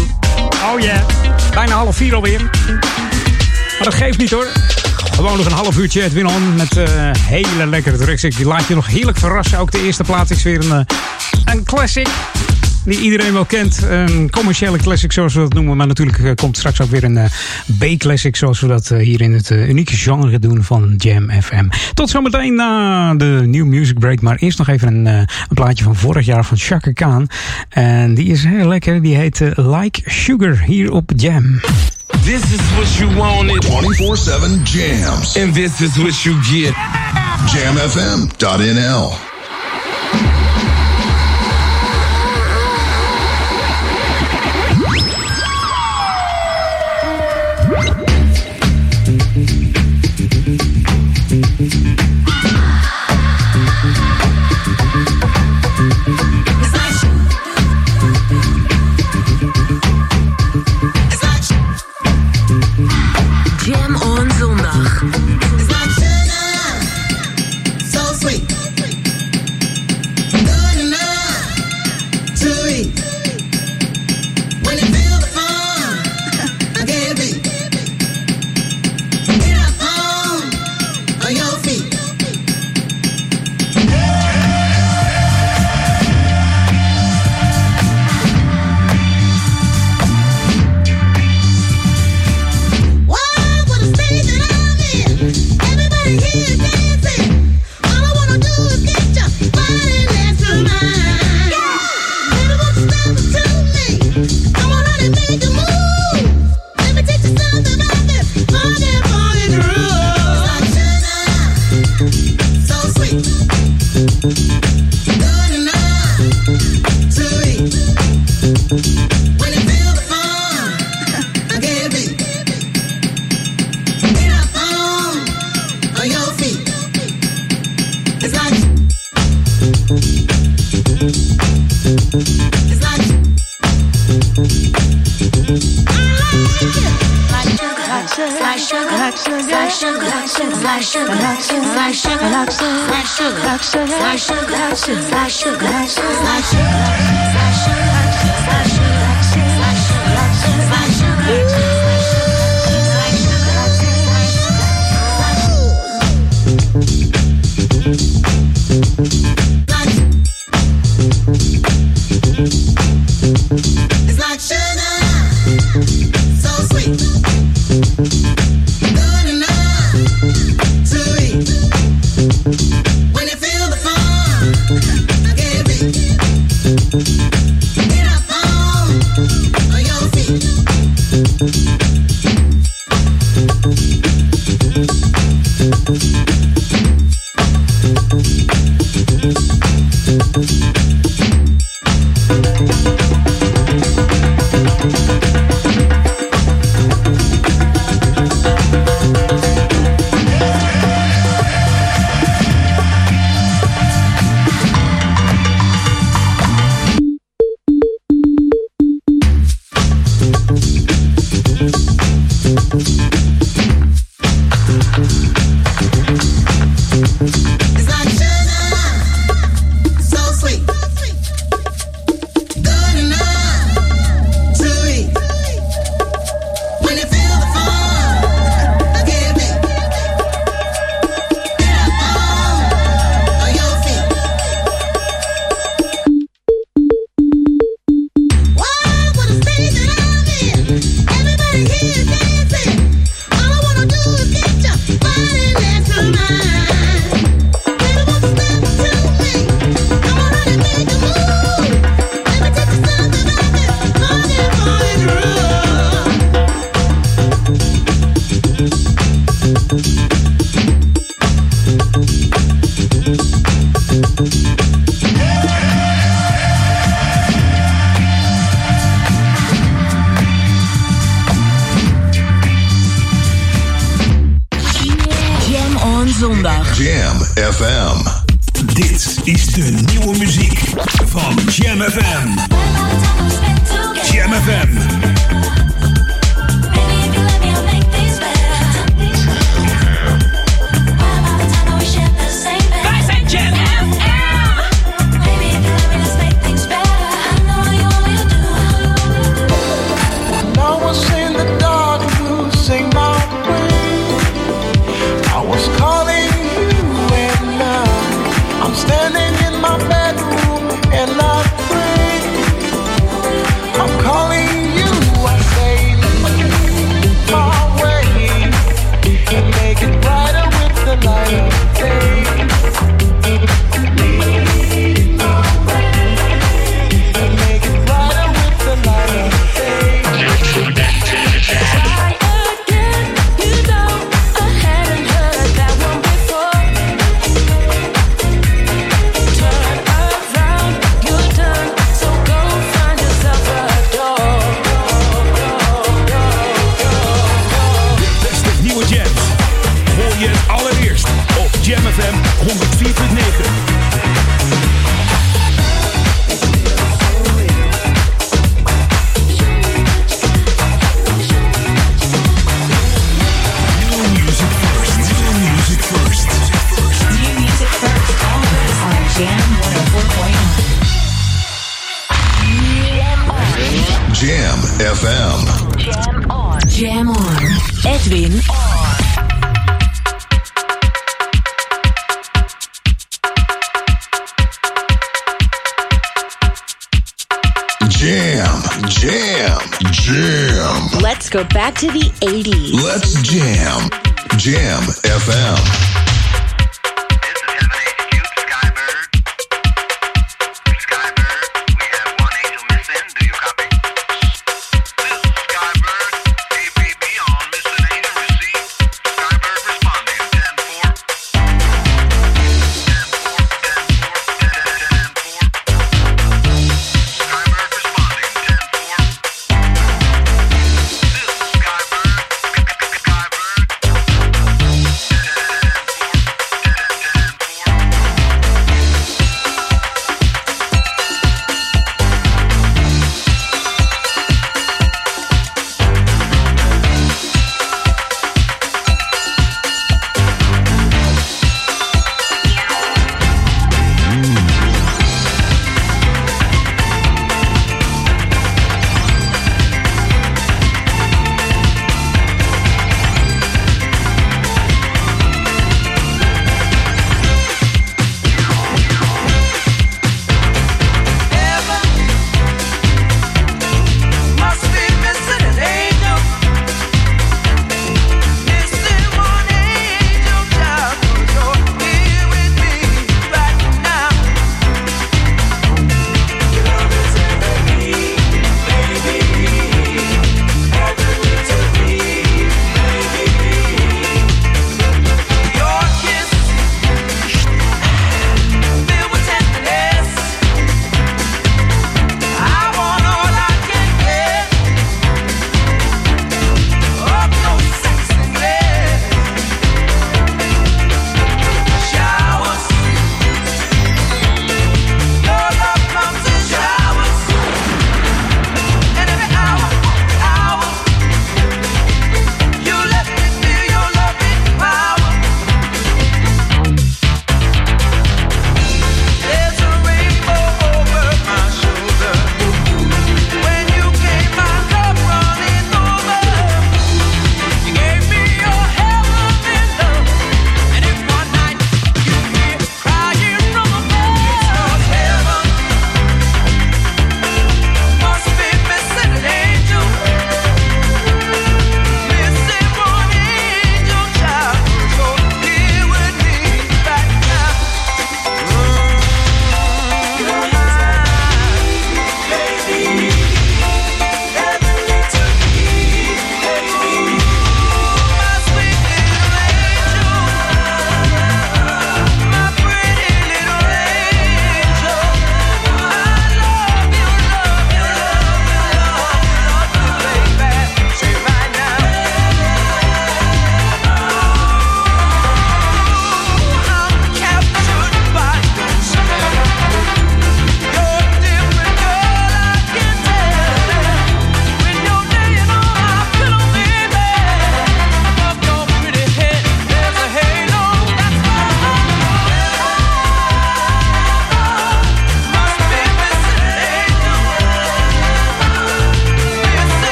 Oh yeah. Bijna half vier alweer. Maar dat geeft niet hoor. Gewoon nog een half uurtje Edwin On met eh, hele lekkere tracks. Ik laat je nog heerlijk verrassen. Ook de eerste plaat is weer een, eh, een classic. Die iedereen wel kent. Een commerciële classic zoals we dat noemen. Maar natuurlijk eh, komt straks ook weer een eh, B-classic zoals we dat eh, hier in het unieke genre doen van Jam FM. Tot zometeen na de New Music Break. Maar eerst nog even een, eh, een plaatje van vorig jaar van Chaka Khan. En die is heel lekker. Die heet Like Sugar hier op Jam. This is what you wanted. 24-7 jams. And this is what you get. Jamfm.nl. 这发射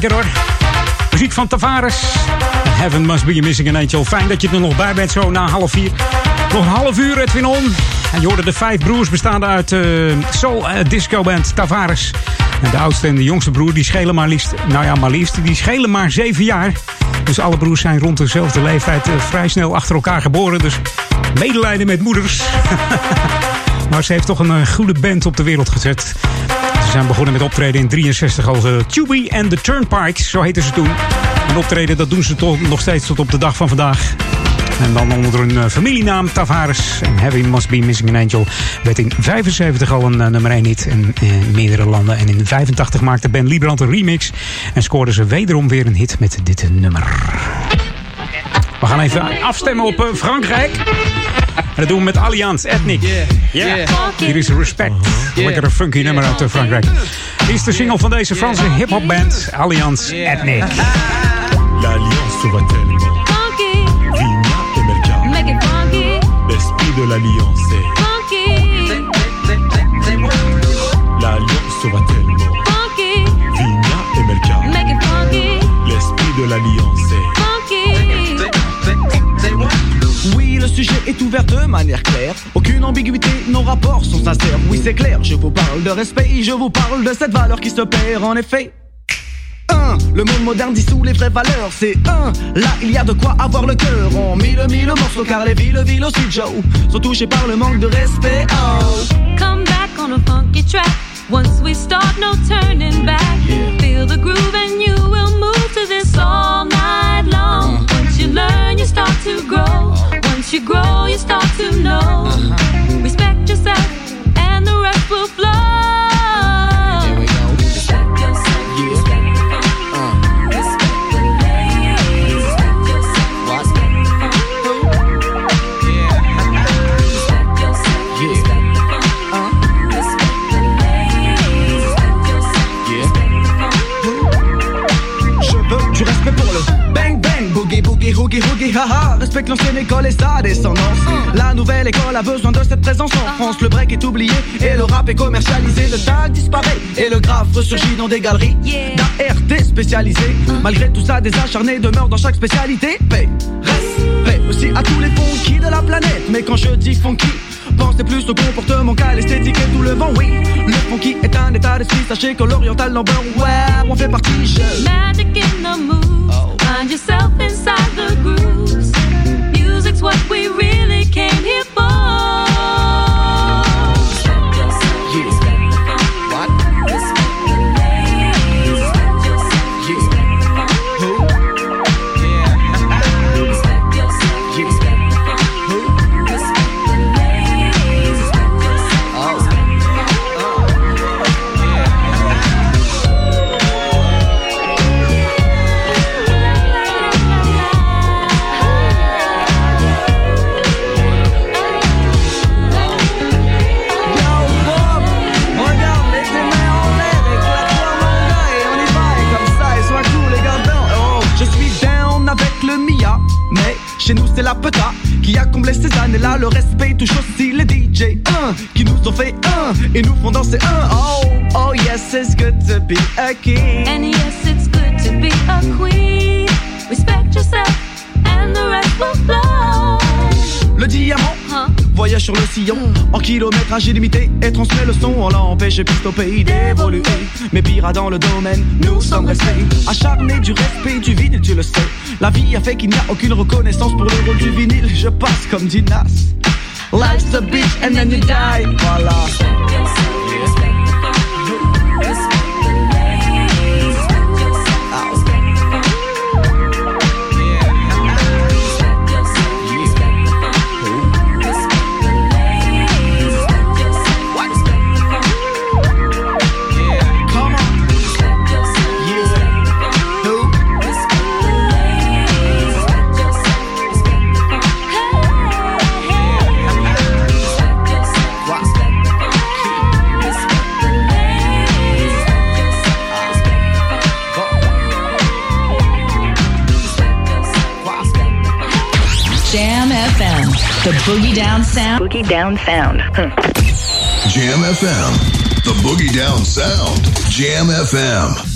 lekker hoor. Muziek van Tavares. Heaven Must Be Missing an Angel. Fijn dat je er nog bij bent, zo na half vier. Nog een half uur, Edwin On. En je hoorde de vijf broers bestaande uit eh soul eh, disco band Tavares. En de oudste en de jongste broer, die schelen maar liefst... Nou ja, maar liefst, die schelen maar zeven jaar. Dus alle broers zijn rond dezelfde leeftijd eh, vrij snel achter elkaar geboren. Dus medelijden met moeders. <laughs> maar ze heeft toch een goede band op de wereld gezet. Zijn begonnen met optreden in 63 als Tubby and the Turnpikes, zo heten ze toen. En optreden, dat doen ze toch nog steeds tot op de dag van vandaag. En dan onder hun eh, familienaam Tavares. En Heavy Must Be Missing an Angel werd in 75 al een eh, nummer 1 hit in, in meerdere landen. En in 85 maakte Ben Liebrand een remix. En scoorde ze wederom weer een hit met dit nummer. We gaan even afstemmen op eh, Frankrijk. En dat doen we met Allianz Ethnic. Ja, hier is Respect. Lekkere funky nummer uit eh, Frankrijk. Hier is de single van deze Franse hip-hop band Allianz Ethnic. L'alliance va tellement. Vigna et Melchior. L'esprit de l'alliance. L'alliance va tellement. Vigna et Melchior. L'esprit de l'alliance. Sujet est ouvert de manière claire. Aucune ambiguïté, nos rapports sont sincères. Oui, c'est clair, je vous parle de respect, je vous parle de cette valeur qui se perd en effet. Un, le monde moderne dissout les vraies valeurs. C'est un, là il y a de quoi avoir le cœur. On mille mille morceaux car les villes, villes aussi Joe sont touchées par le manque de respect. Oh. Come back on a funky track. Once we start, no turning back. Feel the groove and you will move to this all night long. Once you learn, you start to grow. Once you grow, you start to know. Uh-huh. Respect yourself, and the rest will flow. Hoogie, haha. Respecte l'ancienne école et sa descendance. La nouvelle école a besoin de cette présence en France. Le break est oublié et le rap est commercialisé. Le tag disparaît et le graphe ressurgit dans des galeries d'ART spécialisées. Malgré tout ça, des acharnés demeurent dans chaque spécialité. Paix, respect aussi à tous les funky de la planète. Mais quand je dis funky, Pensez plus au comportement qu'à l'esthétique et tout le vent, oui. Le funky est un état d'esprit, sachez que l'oriental number, ouais, on fait partie, je. Magic in the moves. Find yourself inside the grooves. Music's what we really c'est la peta qui a comblé ces années-là. Le respect touche aussi les DJ 1 qui nous ont fait un et nous font danser un. Oh, oh yes, it's good to be a king. And yes, it's good to be a queen. Respect yourself, and the rest will flow. Le diamant voyage sur le sillon en kilométrage illimité et transmet le son. On l'empêche piste au pays d'évoluer. Mais pire dans le domaine, nous sommes restés acharnés du respect du vinyle, tu le sais. La vie a fait qu'il n'y a aucune reconnaissance pour le rôle du vinyle. Je passe comme dit Nas. Life's a bitch and then you die. Voilà. Boogie down sound. Boogie down sound. Hmm. Jam FM. The Boogie Down Sound. Jam FM.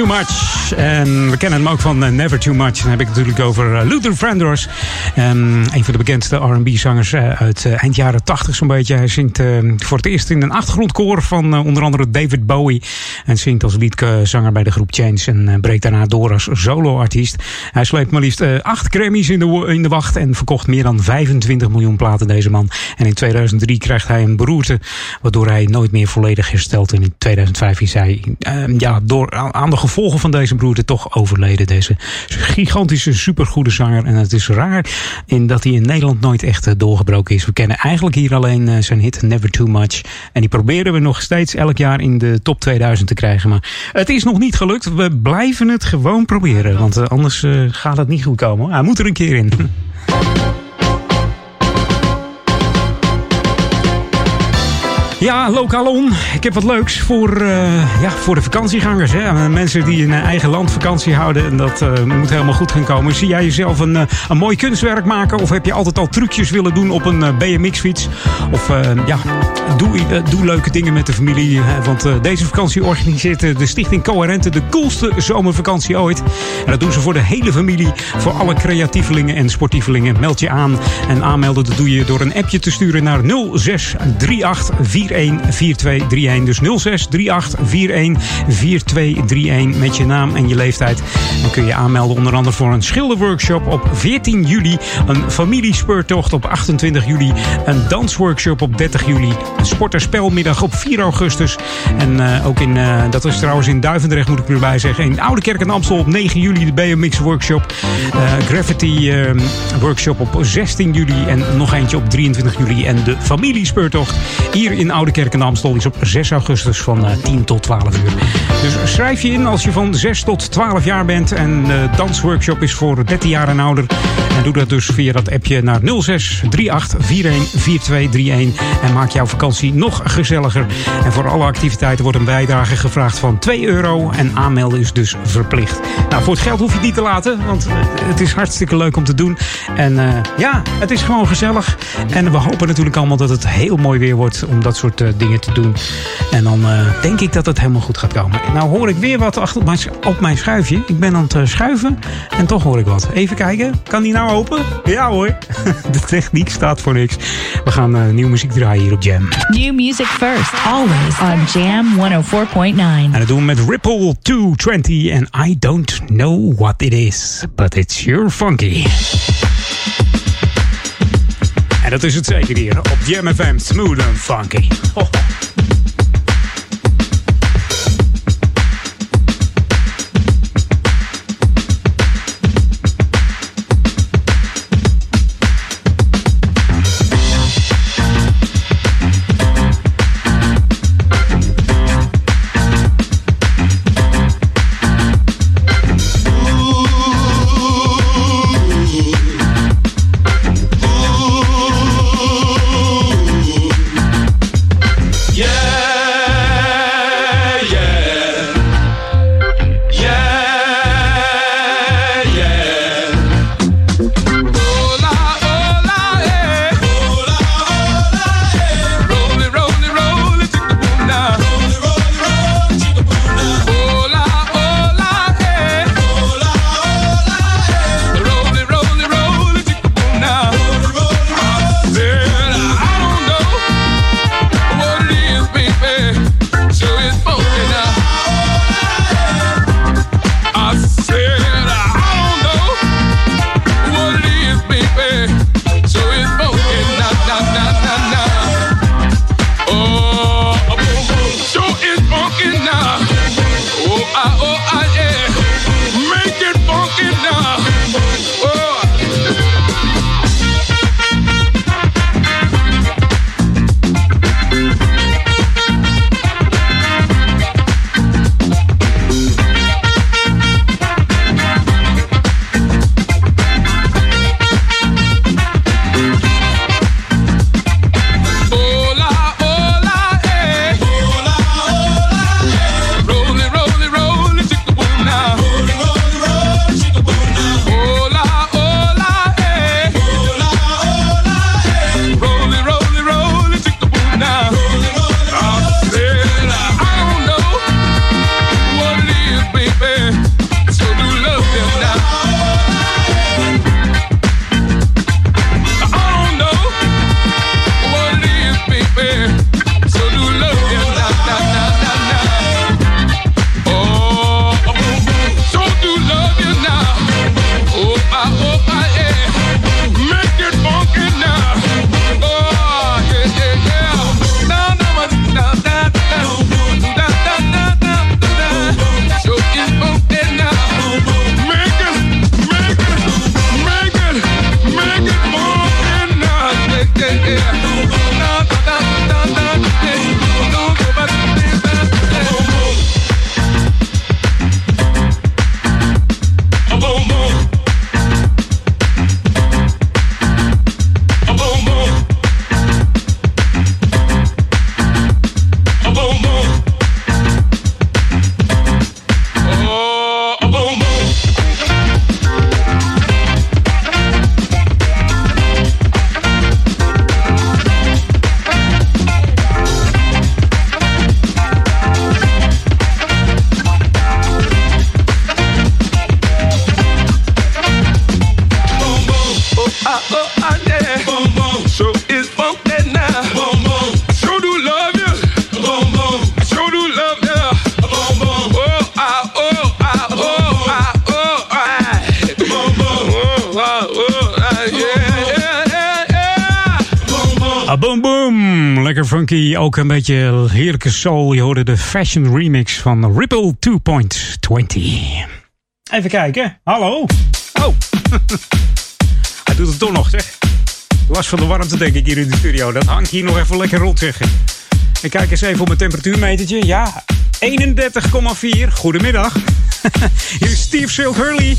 Too Much. En we kennen hem ook van eh, Never Too Much. Dan heb ik het natuurlijk over eh, Luther Vandross. Eh, een van de bekendste R&B-zangers uit eind jaren 80 zo'n beetje. Hij zingt voor het eerst in een achtergrondkoor van onder andere David Bowie. En zingt als liedzanger bij de groep Change. En breekt daarna door als soloartiest. Hij sleept maar liefst acht Grammys in de, in de wacht. En verkocht meer dan 25 miljoen platen deze man. En in 2003 krijgt hij een beroerte. Waardoor hij nooit meer volledig herstelt. En in 2005 is hij ja, door, aan de gevolgen van deze broertje toch overleden. Deze gigantische, supergoede zanger. En het is raar in dat hij in Nederland nooit echt eh, doorgebroken is. We kennen eigenlijk hier alleen eh, zijn hit Never Too Much. En die proberen we nog steeds elk jaar in de top 2000 te krijgen. Maar het is nog niet gelukt. We blijven het gewoon proberen. Want eh, anders gaat het niet goed komen. Hij moet er een keer in. <laughs> Ja, Lokalon. Ik heb wat leuks voor, eh, ja, voor de vakantiegangers. Hè. Mensen die in eigen land vakantie houden. En dat eh, moet helemaal goed gaan komen. Zie jij jezelf een, eh, een mooi kunstwerk maken? Of heb je altijd al trucjes willen doen op een BMX-fiets? Of eh, ja, doe, eh, doe leuke dingen met de familie. hè. Want eh, deze vakantie organiseert eh, de Stichting Coherente de coolste zomervakantie ooit. En dat doen ze voor de hele familie. Voor alle creatievelingen en sportievelingen. Meld je aan. En aanmelden dat doe je door een appje te sturen naar 0638 414231. Dus 0638 414231 met je naam en je leeftijd. Dan kun je aanmelden onder andere voor een schilderworkshop op 14 juli. Een familiespeurtocht op 28 juli. Een dansworkshop op 30 juli. Een sporterspelmiddag op 4 augustus. En eh, ook in, eh, dat is trouwens in Duivendrecht moet ik erbij zeggen. In Oude Kerk en Amstel op 9 juli de BMX workshop. Eh, Gravity eh, workshop op 16 juli. En nog eentje op 23 juli. En de familiespeurtocht hier in Oude Kerk en Amstel is op 6 augustus van eh, 10 tot 12 uur. Dus schrijf je in als je van 6 tot 12 jaar bent. En de dansworkshop is voor 13 jaar en ouder. En doe dat dus via dat appje naar 06 38 41 4231. En maak jouw vakantie nog gezelliger. En voor alle activiteiten wordt een bijdrage gevraagd van 2 euro. En aanmelden is dus verplicht. Nou, voor het geld hoef je het niet te laten. Want eh, het is hartstikke leuk om te doen. En eh, ja, het is gewoon gezellig. En we hopen natuurlijk allemaal dat het heel mooi weer wordt om dat soort eh, dingen te doen. En dan eh, denk ik dat het helemaal goed gaat komen. Nou hoor ik weer wat achter op mijn, op mijn schuifje. Ik ben aan het eh, schuiven en toch hoor ik wat. Even kijken. Kan die nou open? Ja hoor. <laughs> De techniek staat voor niks. We gaan nieuwe muziek draaien hier op Jam. New music first, always on Jam 104.9. En dat doen we met Ripple 220 en I don't know what it is, but it's sure funky. En dat is het zeker hier op Jam FM, smooth and funky. Ho. Ook een beetje heerlijke soul. Je hoorde de fashion remix van Ripple 2.20. Even kijken. Hallo. Oh. <laughs> Hij doet het toch nog, zeg. Last van de warmte, denk ik, hier in de studio. Dat hangt hier nog even lekker rond, zeg. Ik kijk eens even op mijn temperatuurmetertje. Ja, 31,4. Goedemiddag. <laughs> Hier is Steve Silk Hurley.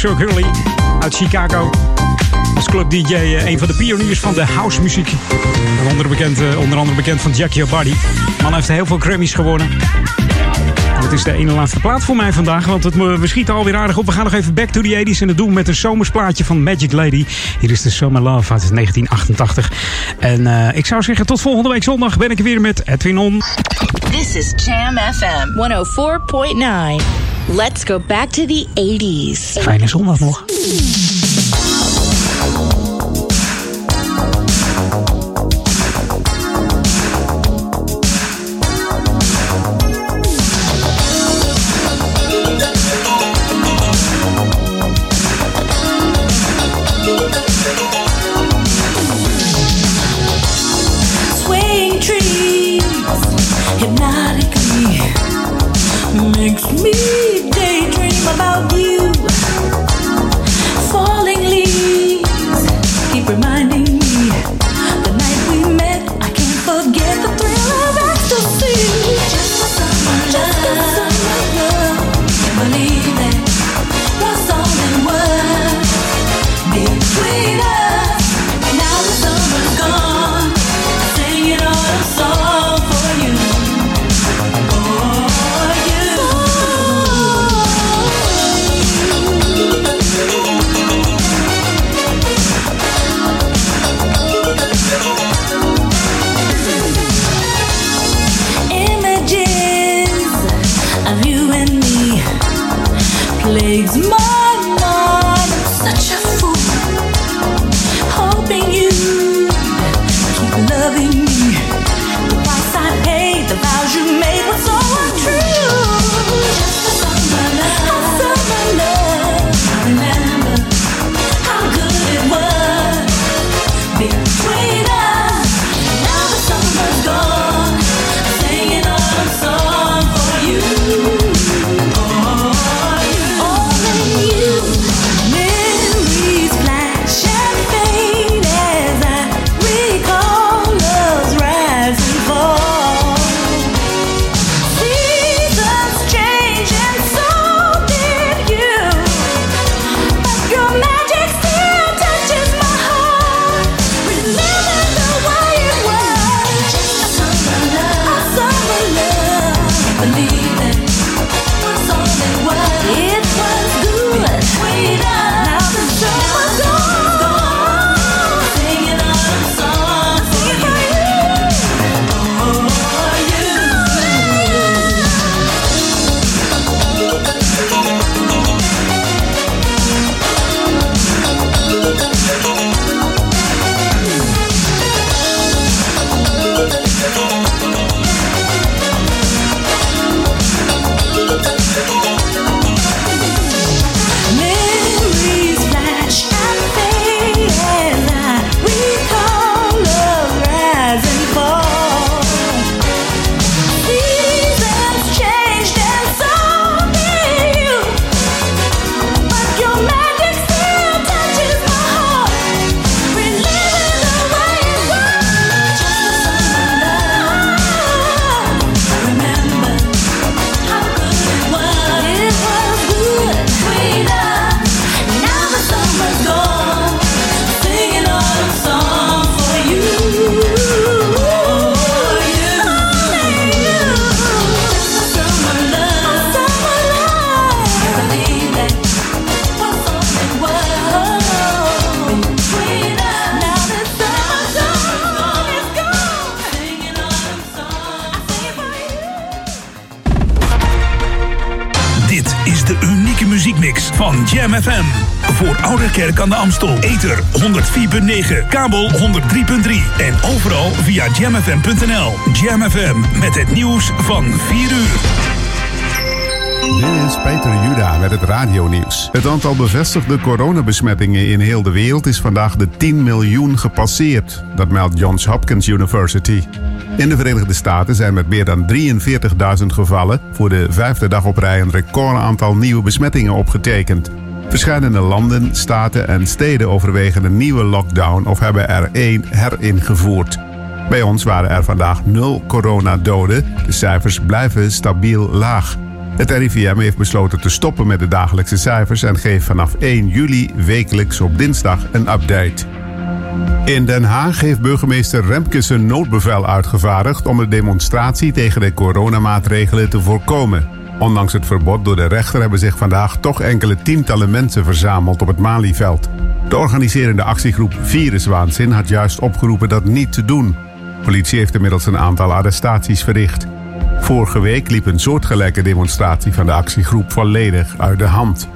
Silk Hurley uit Chicago. Als club-dj eh, een van de pioniers van de housemuziek. Onder, andere bekend, eh, onder andere bekend van Jackie Body. Man heeft heel veel Grammys gewonnen. En Het is de ene laatste plaat voor mij vandaag, want het, we schieten alweer aardig op. We gaan nog even back to the 80s en dat doen met een zomersplaatje van Magic Lady. Hier is de Summer Love uit 1988. En eh, ik zou zeggen, tot volgende week zondag ben ik er weer met Edwin On. This is Jam FM 104.9. Let's go back to the 80s. Fijne zondag nog. Ether 104.9, kabel 103.3 en overal via jamfm.nl. Jam FM met het nieuws van 4 uur. Dit is Peter Juda met het radionieuws. Het aantal bevestigde coronabesmettingen in heel de wereld is vandaag de 10 miljoen gepasseerd. Dat meldt Johns Hopkins University. In de Verenigde Staten zijn met meer dan 43.000 gevallen voor de vijfde dag op rij een recordaantal nieuwe besmettingen opgetekend. Verschillende landen, staten en steden overwegen een nieuwe lockdown of hebben er één heringevoerd. Bij ons waren er vandaag nul coronadoden. De cijfers blijven stabiel laag. Het RIVM heeft besloten te stoppen met de dagelijkse cijfers en geeft vanaf 1 juli wekelijks op dinsdag een update. In Den Haag heeft burgemeester Remkes een noodbevel uitgevaardigd om de demonstratie tegen de coronamaatregelen te voorkomen. Ondanks het verbod door de rechter hebben zich vandaag toch enkele tientallen mensen verzameld op het Malieveld. De organiserende actiegroep Viruswaanzin had juist opgeroepen dat niet te doen. Politie heeft inmiddels een aantal arrestaties verricht. Vorige week liep een soortgelijke demonstratie van de actiegroep volledig uit de hand.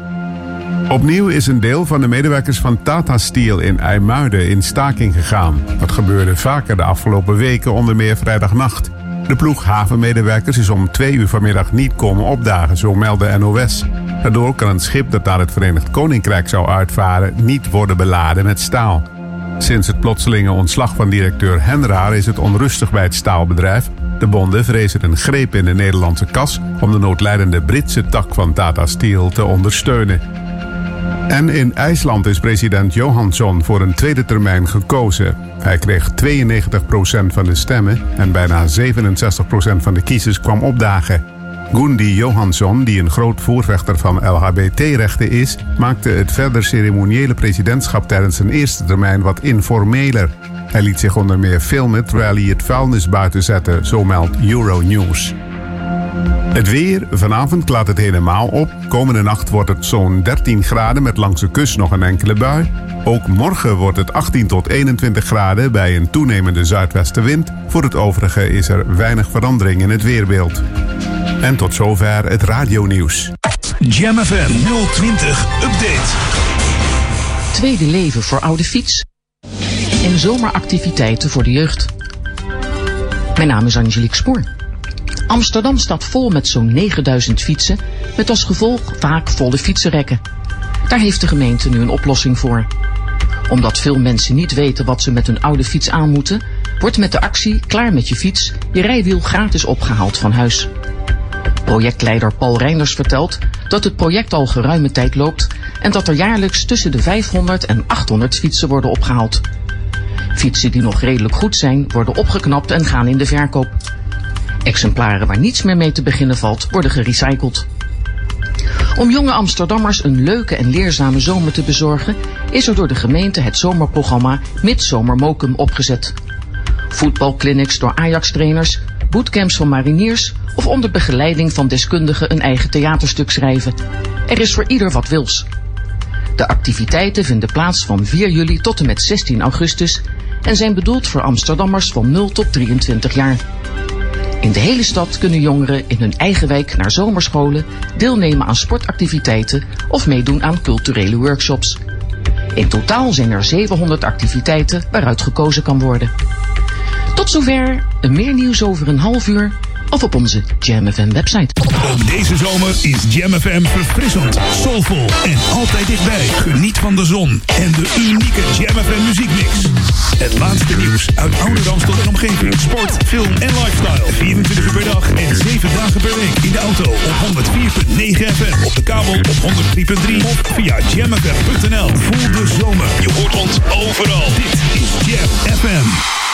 Opnieuw is een deel van de medewerkers van Tata Steel in IJmuiden in staking gegaan. Dat gebeurde vaker de afgelopen weken, onder meer vrijdagnacht. De ploeg havenmedewerkers is om twee uur vanmiddag niet komen opdagen, zo meldde NOS. Daardoor kan een schip dat naar het Verenigd Koninkrijk zou uitvaren niet worden beladen met staal. Sinds het plotselinge ontslag van directeur Henraar is het onrustig bij het staalbedrijf. De bonden vrezen een greep in de Nederlandse kas om de noodlijdende Britse tak van Tata Steel te ondersteunen. En in IJsland is president Johansson voor een tweede termijn gekozen. Hij kreeg 92% van de stemmen en bijna 67% van de kiezers kwam opdagen. Gundi Johansson, die een groot voorvechter van LHBT-rechten is, maakte het verder ceremoniële presidentschap tijdens zijn eerste termijn wat informeler. Hij liet zich onder meer filmen terwijl hij het vuilnis buiten zette, zo meldt Euronews. Het weer, vanavond klaart het helemaal op. Komende nacht wordt het zo'n 13 graden met langs de kust nog een enkele bui. Ook morgen wordt het 18 tot 21 graden bij een toenemende zuidwestenwind. Voor het overige is er weinig verandering in het weerbeeld. En tot zover het radionieuws. Jam FM 020 Update. Tweede leven voor oude fiets. En zomeractiviteiten voor de jeugd. Mijn naam is Angelique Spoor. Amsterdam staat vol met zo'n 9000 fietsen, met als gevolg vaak volle fietsenrekken. Daar heeft de gemeente nu een oplossing voor. Omdat veel mensen niet weten wat ze met hun oude fiets aan moeten, wordt met de actie Klaar met je fiets je rijwiel gratis opgehaald van huis. Projectleider Paul Reinders vertelt dat het project al geruime tijd loopt en dat er jaarlijks tussen de 500 en 800 fietsen worden opgehaald. Fietsen die nog redelijk goed zijn, worden opgeknapt en gaan in de verkoop. Exemplaren waar niets meer mee te beginnen valt, worden gerecycled. Om jonge Amsterdammers een leuke en leerzame zomer te bezorgen, is er door de gemeente het zomerprogramma Midzomer Mokum opgezet. Voetbalclinics door Ajax-trainers, bootcamps van mariniers of onder begeleiding van deskundigen een eigen theaterstuk schrijven. Er is voor ieder wat wils. De activiteiten vinden plaats van 4 juli tot en met 16 augustus en zijn bedoeld voor Amsterdammers van 0 tot 23 jaar. In de hele stad kunnen jongeren in hun eigen wijk naar zomerscholen, deelnemen aan sportactiviteiten of meedoen aan culturele workshops. In totaal zijn er 700 activiteiten waaruit gekozen kan worden. Tot zover, meer nieuws over een half uur of op onze Jam FM website. Ook deze zomer is Jam FM verfrissend, soulvol en altijd dichtbij. Geniet van de zon en de unieke Jam FM muziekmix. Het laatste nieuws uit oude Ramstel en omgeving. Sport, film en lifestyle. 24 uur per dag en 7 dagen per week. In de auto op 104.9 FM. Op de kabel op 103.3 of via jamfm.nl. Voel de zomer. Je hoort ons overal. Dit is Jam FM.